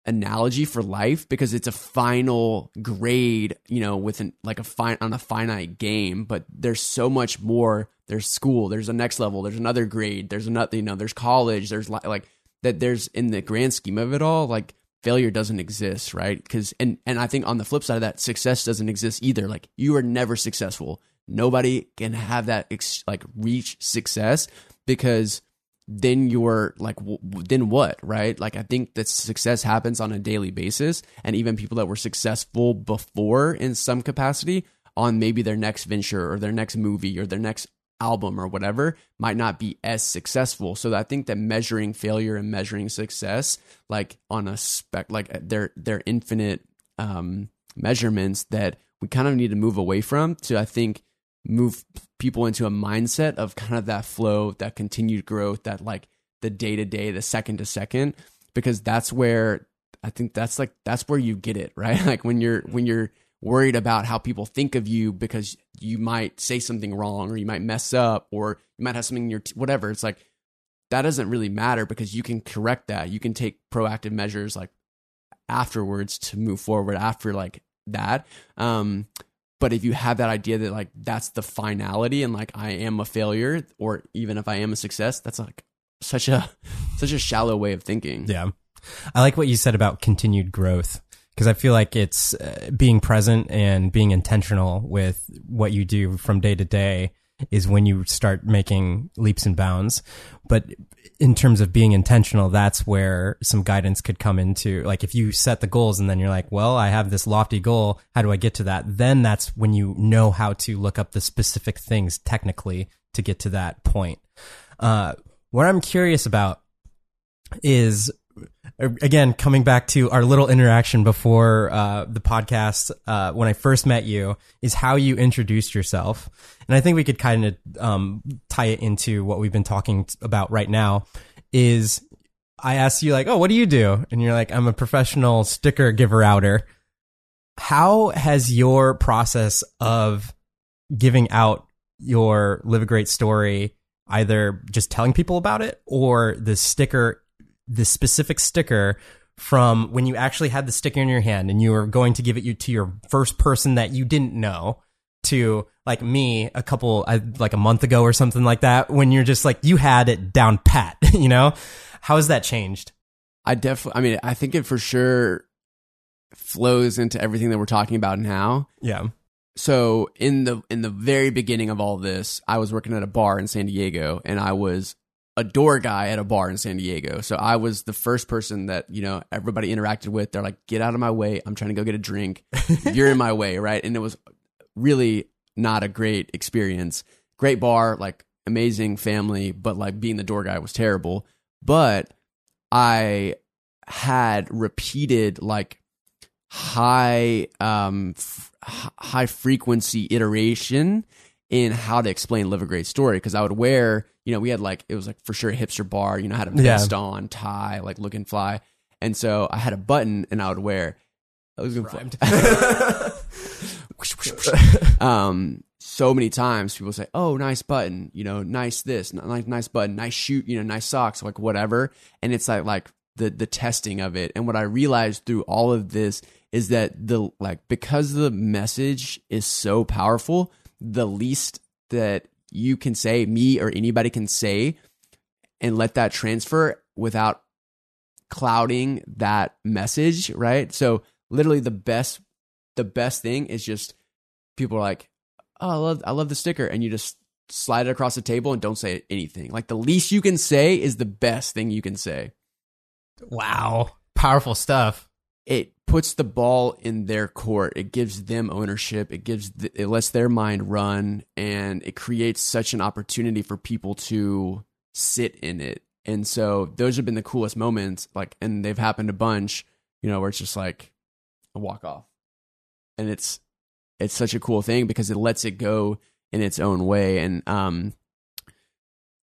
[SPEAKER 1] analogy for life because it's a final grade you know with an like a fine on a finite game but there's so much more. There's school there's a next level there's another grade there's another you know there's college there's li- like that there's in the grand scheme of it all like failure doesn't exist right? Because and and i think on the flip side of that success doesn't exist either. Like you are never successful nobody can have that ex- like reach success because then you're like w- then what right? Like i think that success happens on a daily basis and even people that were successful before in some capacity on maybe their next venture or their next movie or their next album or whatever might not be as successful. So i think that measuring failure and measuring success like on a spec like they're they're infinite um measurements that we kind of need to move away from to i think move people into a mindset of kind of that flow, that continued growth, that like the day to day, the second to second, because that's where I think that's like that's where you get it, right? Like when you're when you're worried about how people think of you because you might say something wrong or you might mess up or you might have something in your t- whatever. It's like that doesn't really matter because you can correct that. You can take proactive measures like afterwards to move forward after like that. Um, but if you have that idea that like that's the finality and like I am a failure or even if I am a success, that's like such a such a shallow way of thinking.
[SPEAKER 2] Yeah. I like what you said about continued growth because I feel like it's uh, being present and being intentional with what you do from day to day is when you start making leaps and bounds. But in terms of being intentional, that's where some guidance could come into. Like if you set the goals and then you're like, well, I have this lofty goal. How do I get to that? Then that's when you know how to look up the specific things technically to get to that point. Uh, what I'm curious about is again coming back to our little interaction before uh, the podcast uh, when I first met you is how you introduced yourself, and I think we could kind of um, tie it into what we've been talking about right now. Is I asked you like, oh, what do you do? And you're like, I'm a professional sticker giver outer. How has your process of giving out your live a great story either just telling people about it or the sticker the specific sticker from when you actually had the sticker in your hand and you were going to give it you to your first person that you didn't know to like me a couple like a month ago or something like that when you're just like you had it down pat you know? How has that changed?
[SPEAKER 1] I definitely i mean i think it for sure flows into everything that we're talking about now.
[SPEAKER 2] Yeah.
[SPEAKER 1] So in the in the very beginning of all this i was working at a bar in san diego and i was a door guy at a bar in San Diego. So I was the first person that, you know, everybody interacted with. They're like, get out of my way. I'm trying to go get a drink. You're in my way. Right. And it was really not a great experience. Great bar, like amazing family, but like being the door guy was terrible. But I had repeated like high, um, f- high frequency iteration in how to explain live a great story because I would wear, you know, we had like it was like for sure a hipster bar, you know, had a vest yeah. on, tie, like looking fly, and so I had a button and I would wear. I was gonna um, so many times people say, "Oh, nice button," you know, nice this, nice nice button, nice shoot, you know, nice socks, like whatever, and it's like like the the testing of it. And what I realized through all of this is that the like because the message is so powerful the least that you can say, me or anybody can say, and let that transfer without clouding that message, right? So literally the best the best thing is just people are like, "Oh, I love I love the sticker," and you just slide it across the table and don't say anything. Like the least you can say is the best thing you can say.
[SPEAKER 2] Wow, powerful stuff.
[SPEAKER 1] It puts the ball in their court. It gives them ownership. It gives the, it lets their mind run, and it creates such an opportunity for people to sit in it. And so those have been the coolest moments. Like, and they've happened a bunch. You know, where it's just like a walk off, and it's it's such a cool thing because it lets it go in its own way. And um,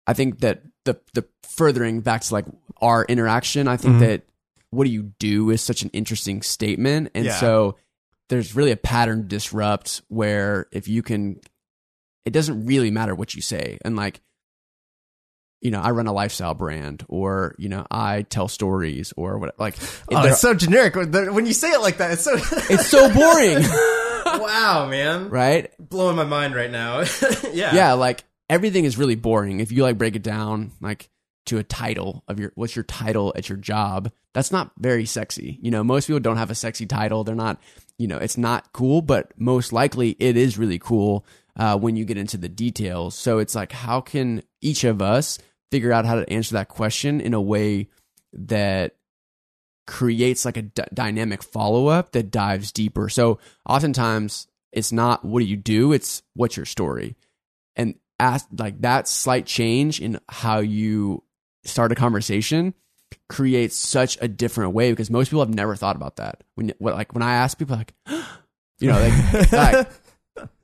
[SPEAKER 1] I think that the the furthering back to like our interaction, I think mm-hmm. that what do you do is such an interesting statement. And yeah. so there's really a pattern disrupt where if you can, it doesn't really matter what you say. And like, you know, I run a lifestyle brand, or you know, I tell stories, or what. Like,
[SPEAKER 2] oh, it's so generic. When you say it like that, it's so
[SPEAKER 1] it's so boring.
[SPEAKER 2] wow, man!
[SPEAKER 1] Right?
[SPEAKER 2] Blowing my mind right now. yeah,
[SPEAKER 1] yeah. Like everything is really boring if you like break it down. Like, to a title of your what's your title at your job? That's not very sexy. You know most people don't have a sexy title. They're not you know it's not cool but most likely it is really cool uh, when you get into the details. So it's like how can each of us figure out how to answer that question in a way that creates like a d- dynamic follow-up that dives deeper? So oftentimes it's not what do you do? It's what's your story. And ask like that slight change in how you start a conversation creates such a different way because most people have never thought about that. When what, like when I ask people like, you know, like, like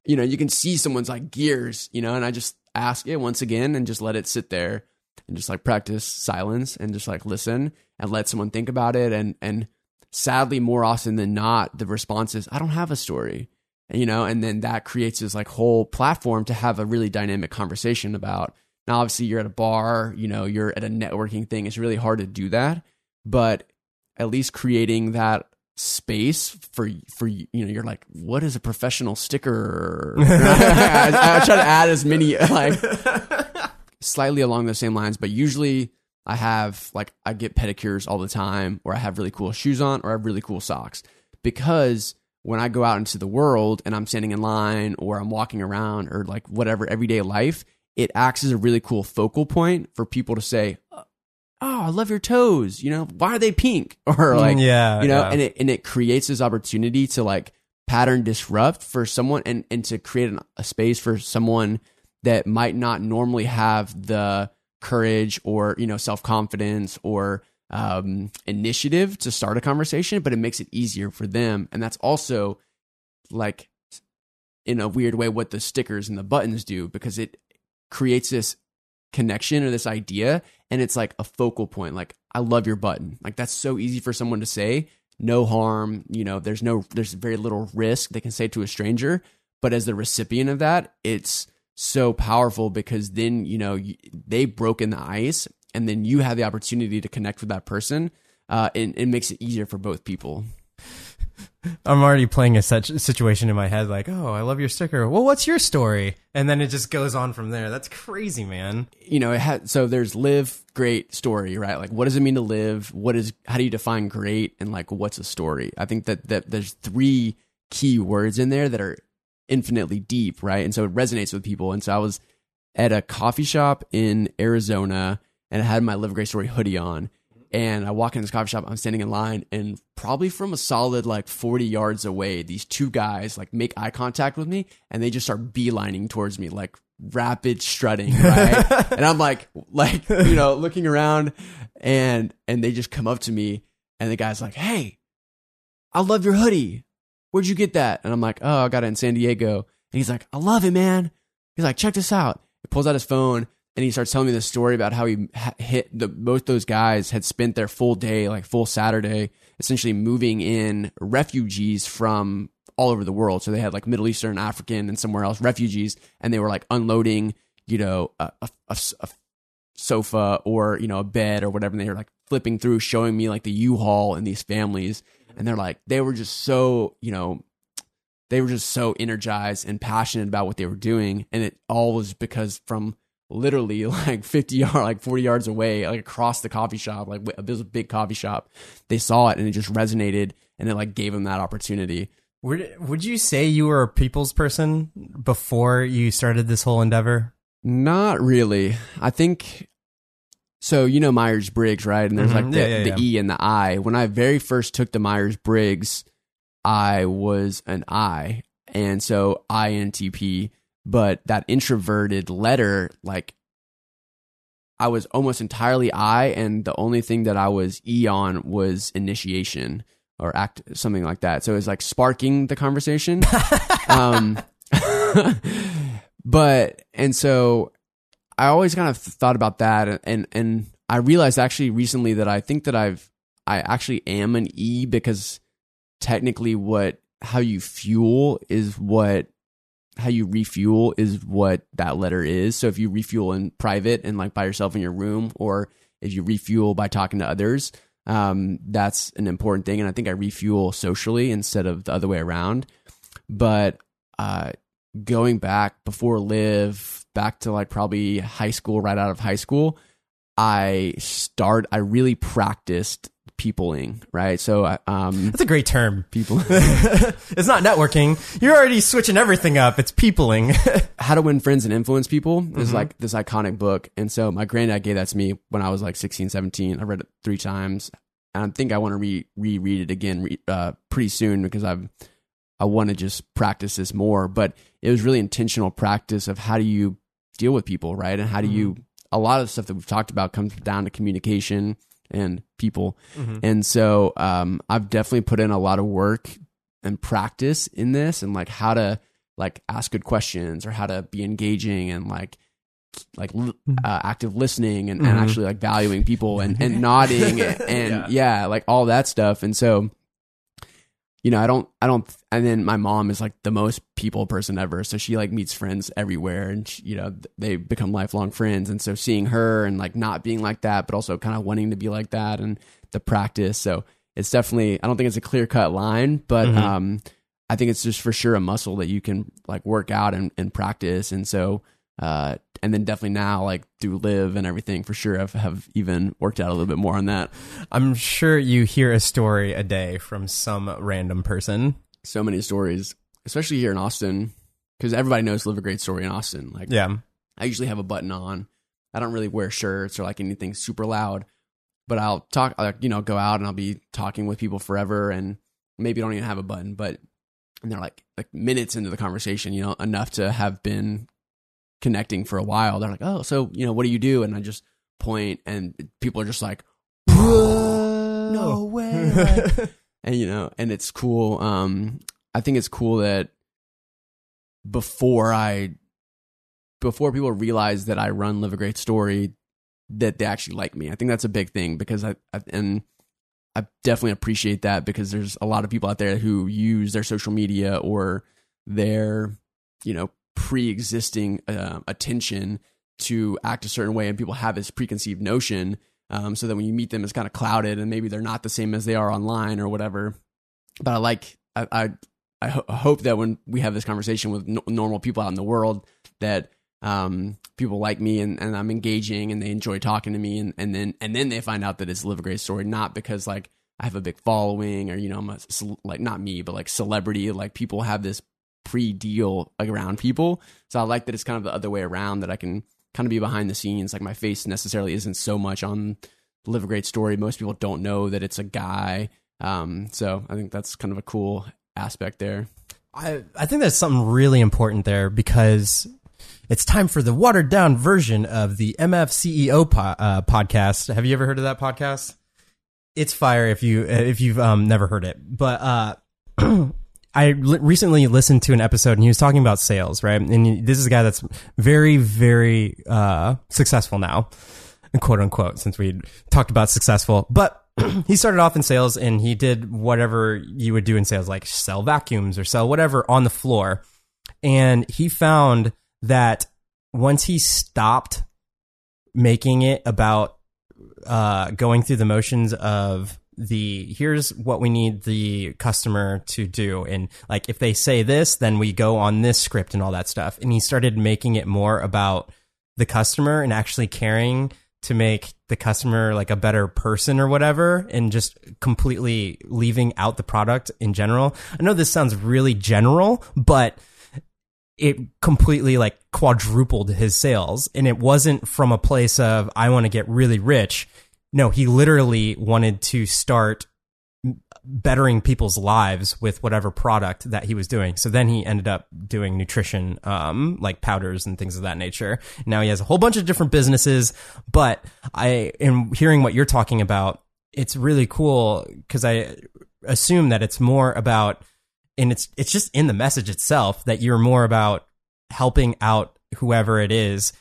[SPEAKER 1] you know, you can see someone's like gears, you know, and I just ask it once again and just let it sit there and just like practice silence and just like listen and let someone think about it and and sadly more often than not the response is I don't have a story. And, you know, and then that creates this like whole platform to have a really dynamic conversation about now, obviously, you're at a bar, you know, you're at a networking thing. It's really hard to do that, but at least creating that space for for you know you're like what is a professional sticker I, I, try to add as many like slightly along the same lines but usually i have like i get pedicures all the time or i have really cool shoes on or i have really cool socks because when I go out into the world and I'm standing in line or I'm walking around or like whatever everyday life, it acts as a really cool focal point for people to say, "Oh, I love your toes." You know, why are they pink? Or like,
[SPEAKER 2] yeah,
[SPEAKER 1] you know,
[SPEAKER 2] yeah.
[SPEAKER 1] and it and it creates this opportunity to like pattern disrupt for someone and and to create an, a space for someone that might not normally have the courage or you know self confidence or um, initiative to start a conversation, but it makes it easier for them, and that's also like in a weird way what the stickers and the buttons do because it creates this connection or this idea and it's like a focal point like i love your button. Like that's so easy for someone to say. No harm you know there's no there's very little risk they can say to a stranger. But as the recipient of that it's so powerful because then you know they've broken the ice and then you have the opportunity to connect with that person uh, and it makes it easier for both people
[SPEAKER 2] I'm already playing a such situation in my head, like, oh, I love your sticker. Well, what's your story? And then it just goes on from there. That's crazy, man.
[SPEAKER 1] you know, it so there's live great story, right? Like what does it mean to live? What is how do you define great and like what's a story? I think that that there's three key words in there that are infinitely deep, right? And so it resonates with people. And so I was at a coffee shop in Arizona and I had my Live Great Story hoodie on. And I walk in this coffee shop, I'm standing in line, and probably from a solid like 40 yards away, these two guys like make eye contact with me and they just start beelining towards me, like rapid strutting, right? and I'm like, like, you know, looking around and and they just come up to me and the guy's like, Hey, I love your hoodie. Where'd you get that? And I'm like, Oh, I got it in San Diego. And he's like, I love it, man. He's like, check this out. He pulls out his phone and he starts telling me this story about how he hit the both those guys had spent their full day, like full Saturday, essentially moving in refugees from all over the world. So they had like Middle Eastern, African, and somewhere else refugees, and they were like unloading, you know, a, a, a, a sofa or you know a bed or whatever. And they were like flipping through, showing me like the U-Haul and these families, and they're like they were just so you know they were just so energized and passionate about what they were doing, and it all was because from literally like 50 yard like 40 yards away like across the coffee shop like a big coffee shop. They saw it and it just resonated and it like gave them that opportunity.
[SPEAKER 2] Would, would you say you were a people's person before you started this whole endeavor?
[SPEAKER 1] not really. I think so you know myers-briggs right? And there's
[SPEAKER 2] Mhm.
[SPEAKER 1] like the,
[SPEAKER 2] Yeah, yeah,
[SPEAKER 1] the
[SPEAKER 2] yeah.
[SPEAKER 1] e and the i. When i very first took the myers-briggs i was an i. And so intp but that introverted letter like i was almost entirely i and the only thing that i was e on was initiation or act something like that. So it was like sparking the conversation. Um but and so i always kind of thought about that and and i realized actually recently that i think that i've i actually am an e because technically what how you fuel is what how you refuel is what that letter is. So if you refuel in private and like by yourself in your room, or if you refuel by talking to others, um, that's an important thing. And I think I refuel socially instead of the other way around. But uh, going back before live, back to like probably high school, right out of high school, I start. I really practiced peopling, right? So, um,
[SPEAKER 2] That's a great term.
[SPEAKER 1] people.
[SPEAKER 2] it's not networking. You're already switching everything up. It's peopling.
[SPEAKER 1] How to Win Friends and Influence People is like this iconic book. And so my granddad gave that to me when I was like 16, 17. I read it three times. And I think I want to re reread it again re- uh, pretty soon because I've I want to just practice this more. But it was really intentional practice of how do you deal with people, right? And how do you a lot of the stuff that we've talked about comes down to communication and people. And so um, I've definitely put in a lot of work and practice in this and like how to like ask good questions or how to be engaging and like like uh, active listening and, and
[SPEAKER 2] Mhm.
[SPEAKER 1] actually like valuing people and, and nodding and, and yeah. like all that stuff and so you know i don't i don't and then my mom is like the most people person ever. So she like meets friends everywhere and she, you know they become lifelong friends. And so seeing her and like not being like that but also kind of wanting to be like that and the practice. So it's definitely i don't think it's a clear cut line but
[SPEAKER 2] Mhm.
[SPEAKER 1] um i think it's just for sure a muscle that you can like work out and, and practice. And so uh and then definitely now like through live and everything for sure i've have even worked out a little bit more on that
[SPEAKER 2] I'm sure you hear a story a day from some random person.
[SPEAKER 1] so many stories, especially here in Austin, because everybody knows Live a Great Story in Austin. Like,
[SPEAKER 2] Yeah.
[SPEAKER 1] I usually have a button on. I don't really wear shirts or like anything super loud, but I'll talk, like, you know, go out and I'll be talking with people forever and maybe don't even have a button, but and they're like like minutes into the conversation, you know, enough to have been connecting for a while. They're like, "Oh, so, you know, what do you do?" And I just point and people are just like, "No way." like- and you know, and it's cool. Um, I think it's cool that before I, before people realize that I run Live a Great Story, that they actually like me. I think that's a big thing because I, I and I definitely appreciate that because there's a lot of people out there who use their social media or their, you know, pre-existing uh, attention to act a certain way, and people have this preconceived notion. Um, so that when you meet them, it's kind of clouded, and maybe they're not the same as they are online or whatever. But I like, I, I, I ho- hope that when we have this conversation with no- normal people out in the world, that um, people like me and, and I'm engaging and they enjoy talking to me, and, and then and then they find out that it's a Live a Great Story, not because like I have a big following or you know I'm a like not me, but like celebrity. Like people have this pre deal around people, so I like that it's kind of the other way around that I can kind of be behind the scenes. Like my face necessarily isn't so much on Live a Great Story. Most people don't know that it's a guy. Um, so I think that's kind of a cool aspect there.
[SPEAKER 2] I, I think that's something really important there because it's time for the watered down version of the MFCEO po- uh, podcast. Have you ever heard of that podcast? It's fire if you if you've um, never heard it. But uh, I recently listened to an episode and he was talking about sales, right? And this is a guy that's very very uh, successful now, quote unquote, since we talked about successful, but. he started off in sales and he did whatever you would do in sales, like sell vacuums or sell whatever on the floor. And he found that once he stopped making it about uh, going through the motions of the here's what we need the customer to do and like if they say this then we go on this script and all that stuff and he started making it more about the customer and actually caring to make the customer like a better person or whatever and just completely leaving out the product in general. I know this sounds really general, but it completely like quadrupled his sales and it wasn't from a place of I want to get really rich. No, he literally wanted to start bettering people's lives with whatever product that he was doing. So then he ended up doing nutrition, um, like powders and things of that nature. Now he has a whole bunch of different businesses, but I, in hearing what you're talking about, it's really cool because I assume that it's more about, and it's, it's just in the message itself that you're more about helping out whoever it is.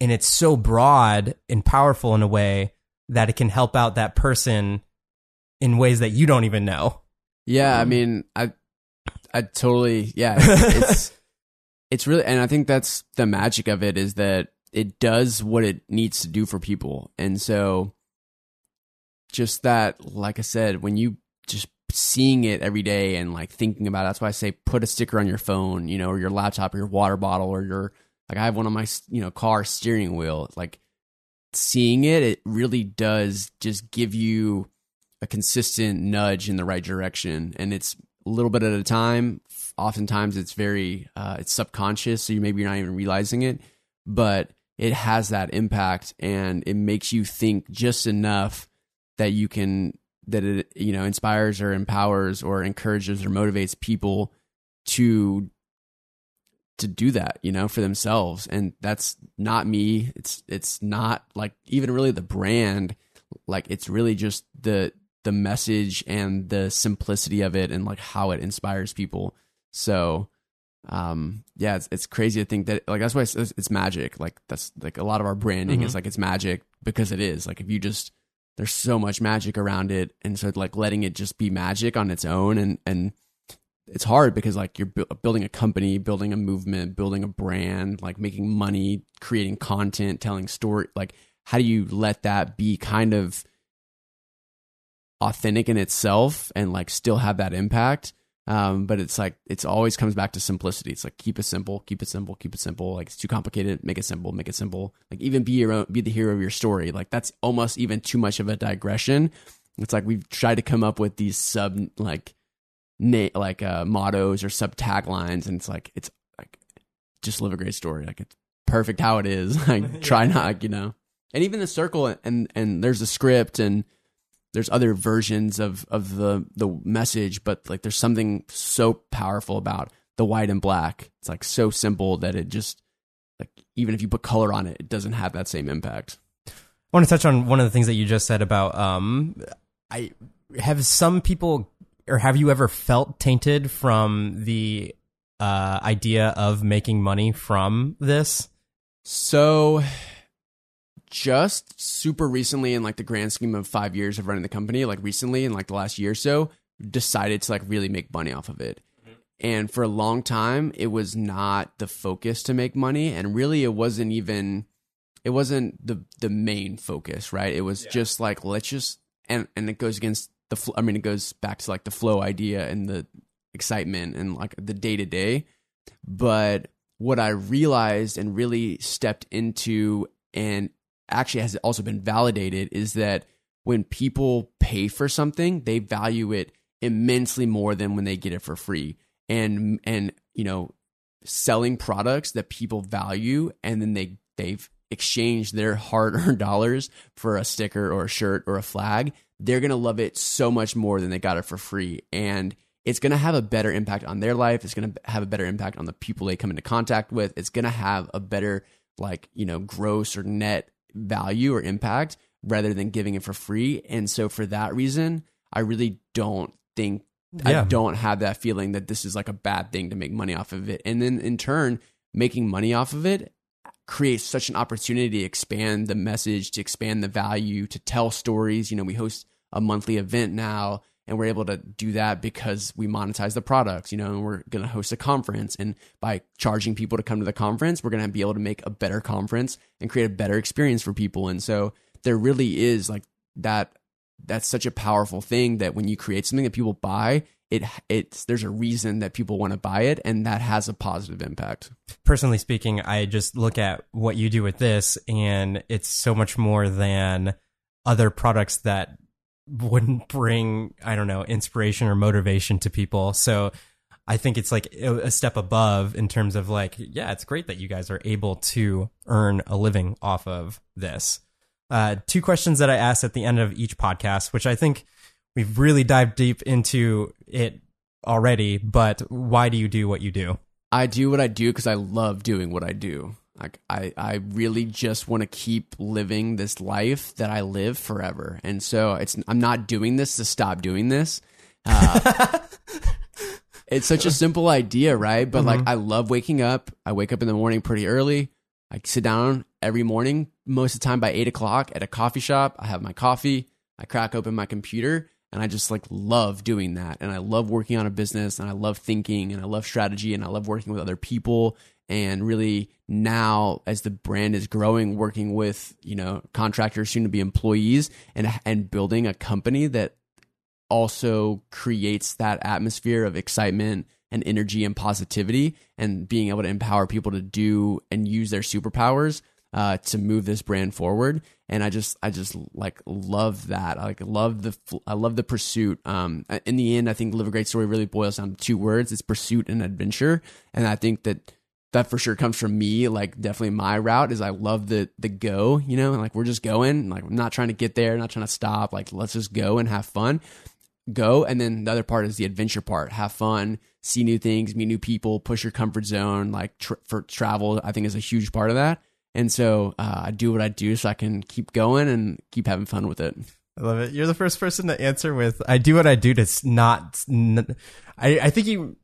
[SPEAKER 2] And it's so broad and powerful in a way that it can help out that person in ways that you don't even know.
[SPEAKER 1] Yeah, I mm-hmm. mean, I, I totally, yeah, it's, it's really, and I think that's the magic of it is that it does what it needs to do for people, and so just that, like I said, when you just seeing it every day and like thinking about it, that's why I say put a sticker on your phone, you know, or your laptop, or your water bottle, or your like I have one on my you know car steering wheel, like seeing it, it really does just give you a consistent nudge in the right direction. And it's a little bit at a time. Oftentimes it's very uh, it's subconscious so you maybe you're not even realizing it but it has that impact and it makes you think just enough that you can that it you know inspires or empowers or encourages or motivates people to to do that you know for themselves. And that's not me. It's it's not like even really the brand. Like it's really just the the message and the simplicity of it and like how it inspires people. So um yeah it's, it's crazy to think that like that's why it's, it's magic. Like that's like a lot of our branding is like it's magic because it is. Like if you just there's so much magic around it. And so like letting it just be magic on its own and and it's hard because like you're bu- building a company building a movement building a brand like making money creating content telling story like how do you let that be kind of authentic in itself and like still have that impact? Um, but it's like it's always comes back to simplicity. It's like keep it simple keep it simple keep it simple. Like it's too complicated make it simple make it simple. Like even be your own be the hero of your story. Like that's almost even too much of a digression. It's like we've tried to come up with these sub like na- like uh, mottos or sub taglines, and it's like it's like just live a great story. Like it's perfect how it is. Like try not, you know. And even the circle, and and there's a script, and there's other versions of of the the message, but like there's something so powerful about the white and black. It's like so simple that it just like even if you put color on it, it doesn't have that same impact.
[SPEAKER 2] I want to touch on one of the things that you just said about um I have some people or have you ever felt tainted from the uh idea of making money from this?
[SPEAKER 1] So just super recently in like the grand scheme of 5 years of running the company, like recently in like the last year or so, decided to like really make money off of it. And for a long time, it was not the focus to make money and really it wasn't even it wasn't the the main focus, right? It was just like let's just and and it goes against the fl- I mean it goes back to like the flow idea and the excitement and like the day to day. But what I realized and really stepped into and actually has also been validated is that when people pay for something, they value it immensely more than when they get it for free. And and you know, selling products that people value and then they they've exchanged their hard-earned dollars for a sticker or a shirt or a flag, they're going to love it so much more than they got it for free. And it's going to have a better impact on their life. It's going to have a better impact on the people they come into contact with. It's going to have a better, like, you know, gross or net value or impact rather than giving it for free. And so for that reason, I really don't think,
[SPEAKER 2] Yeah.
[SPEAKER 1] I don't have that feeling that this is like a bad thing to make money off of it. And then in turn, making money off of it creates such an opportunity to expand the message, to expand the value, to tell stories. You know, we host a monthly event now and we're able to do that because we monetize the products, you know, and we're going to host a conference and by charging people to come to the conference, we're going to be able to make a better conference and create a better experience for people. And so there really is like that that's such a powerful thing that when you create something that people buy, it it's there's a reason that people want to buy it and that has a positive impact.
[SPEAKER 2] personally speaking, I just look at what you do with this, and it's so much more than other products that wouldn't bring, I don't know, inspiration or motivation to people. So I think it's like a step above in terms of like, yeah, it's great that you guys are able to earn a living off of this. Uh, two questions that I ask at the end of each podcast, which I think we've really dived deep into it already, but why do you do what you do?
[SPEAKER 1] I do what I do because I love doing what I do. Like I, I really just want to keep living this life that I live forever. And so it's I'm not doing this to stop doing this. Uh, it's such a simple idea, right? But like I love waking up. I wake up in the morning pretty early. I sit down every morning, most of the time by eight o'clock at a coffee shop. I have my coffee. I crack open my computer and I just like love doing that. And I love working on a business and I love thinking and I love strategy and I love working with other people. And really now as the brand is growing, working with, you know, contractors, soon to be employees and, and building a company that also creates that atmosphere of excitement and energy and positivity and being able to empower people to do and use their superpowers uh, to move this brand forward. And I just, I just like love that. I like love the, I love the pursuit. Um, in the end, I think live a great story really boils down to two words: it's pursuit and adventure. And I think that that for sure comes from me. Like definitely my route is I love the the go. You know, like we're just going. Like I'm not trying to get there, not trying to stop. Like let's just go and have fun go and then the other part is the adventure part have fun see new things meet new people push your comfort zone like tr- for travel i think is a huge part of that and so uh, i do what i do so i can keep going and keep having fun with it
[SPEAKER 2] I love it. You're the first person to answer with "I do what I do to not." N- I I think you.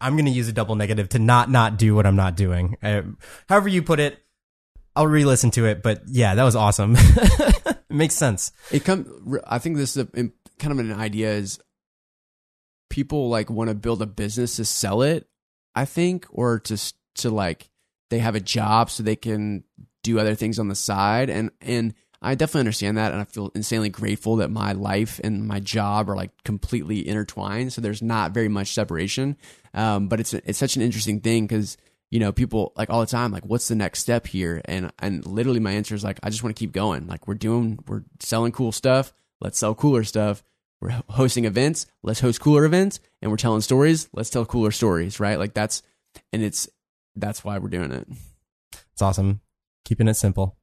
[SPEAKER 2] I'm going to use a double negative to not not do what I'm not doing. I, however you put it, I'll re-listen to it. But yeah, that was awesome. it makes sense.
[SPEAKER 1] it come i think this is a, kind of an idea is people like want to build a business to sell it i think or to to like they have a job so they can do other things on the side. And and i definitely understand that. And i feel insanely grateful that my life and my job are like completely intertwined. So there's not very much separation. Um, but it's it's such an interesting thing because you know people like all the time like what's the next step here? And and literally my answer is like i just want to keep going. Like we're doing we're selling cool stuff. Let's sell cooler stuff. We're hosting events, let's host cooler events, and we're telling stories, let's tell cooler stories, right? Like that's and it's that's why we're doing it.
[SPEAKER 2] It's awesome. Keeping it simple.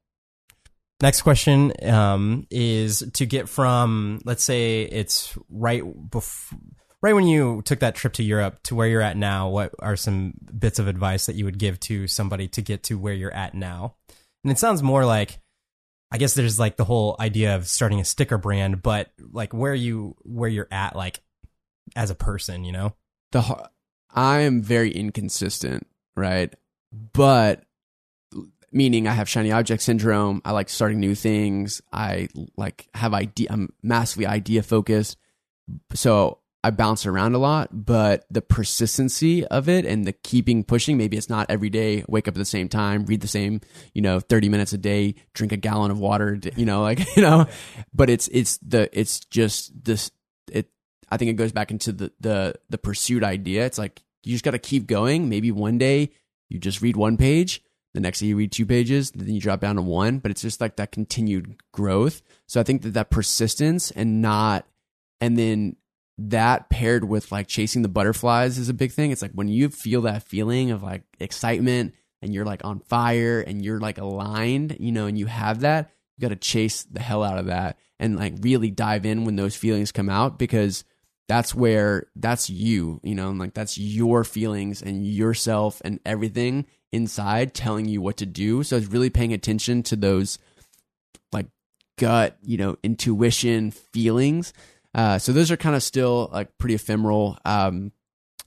[SPEAKER 2] Next question um, is to get from, let's say it's right before, right when you took that trip to Europe to where you're at now. What are some bits of advice that you would give to somebody to get to where you're at now? And it sounds more like, I guess there's like the whole idea of starting a sticker brand, but like where you where you're at, like as a person, you know.
[SPEAKER 1] The I am very inconsistent, right? But meaning I have shiny object syndrome. I like starting new things. I like have idea. I'm massively idea focused. So I bounce around a lot, but the persistency of it and the keeping pushing, maybe it's not every day, wake up at the same time, read the same, you know, 30 minutes a day, drink a gallon of water, you know, like, you know, but it's, it's the, it's just this, it, I think it goes back into the, the, the pursuit idea. It's like, you just got to keep going. Maybe one day you just read one page the next day you read two pages, then you drop down to one, but it's just like that continued growth. So I think that that persistence and not, and then that paired with like chasing the butterflies is a big thing. It's like when you feel that feeling of like excitement and you're like on fire and you're like aligned, you know, and you have that, you got to chase the hell out of that and like really dive in when those feelings come out because that's where that's you, you know, and like that's your feelings and yourself and everything inside telling you what to do. So it's really paying attention to those like gut, you know, intuition feelings. Uh, so those are kind of still like pretty ephemeral. Um,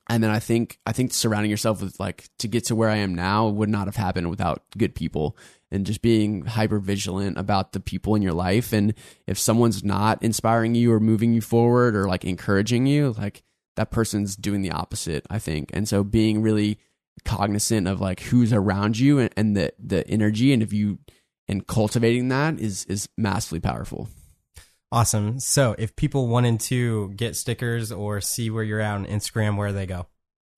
[SPEAKER 1] and then I think I think surrounding yourself with like to get to where I am now would not have happened without good people and just being hyper vigilant about the people in your life. And if someone's not inspiring you or moving you forward or like encouraging you, like that person's doing the opposite, I think. And so being really cognizant of like who's around you and, and the the energy and if you and cultivating that is is massively powerful.
[SPEAKER 2] Awesome. So if people wanted to get stickers or see where you're at on Instagram, where they go?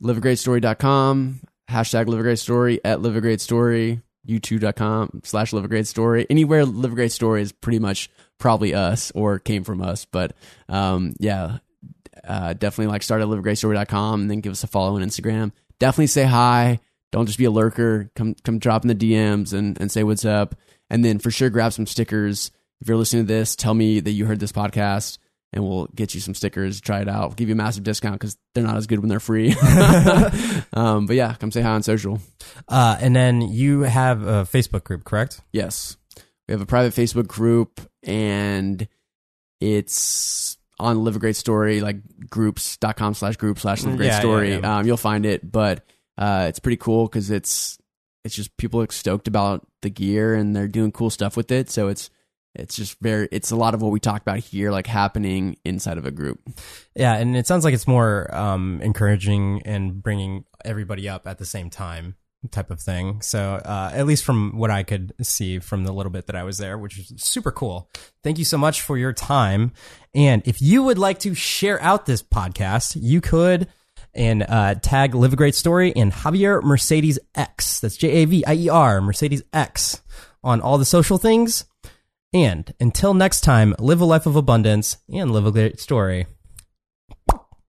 [SPEAKER 1] Liveagreatstory.com, hashtag live a great at live a great story, youtube.com slash live a great story. Anywhere live a great story is pretty much probably us or came from us. But um, yeah, uh, definitely like start at liveagreatstory.com and then give us a follow on Instagram definitely say hi. Don't just be a lurker. Come come drop in the DMs and, and say what's up. And then for sure grab some stickers. If you're listening to this, tell me that you heard this podcast and we'll get you some stickers. Try it out. We'll give you a massive discount because they're not as good when they're free. um, but yeah, come say hi on social.
[SPEAKER 2] Uh, and then you have a Facebook group, correct?
[SPEAKER 1] Yes. We have a private Facebook group and it's on Live a Great Story, like groups.com slash group slash Live a Great yeah, Story. Yeah, yeah. Um, you'll find it, but uh, it's pretty cool because it's it's just people are stoked about the gear and they're doing cool stuff with it. So it's it's just very it's a lot of what we talk about here like happening inside of a group
[SPEAKER 2] yeah and it sounds like it's more um, encouraging and bringing everybody up at the same time type of thing. So, uh, at least from what I could see from the little bit that I was there, which is super cool. Thank you so much for your time. And if you would like to share out this podcast, you could and uh, tag Live a Great Story and Javier Mercedes X. That's J A V I E R, Mercedes X, on all the social things. And until next time, live a life of abundance and live a great story.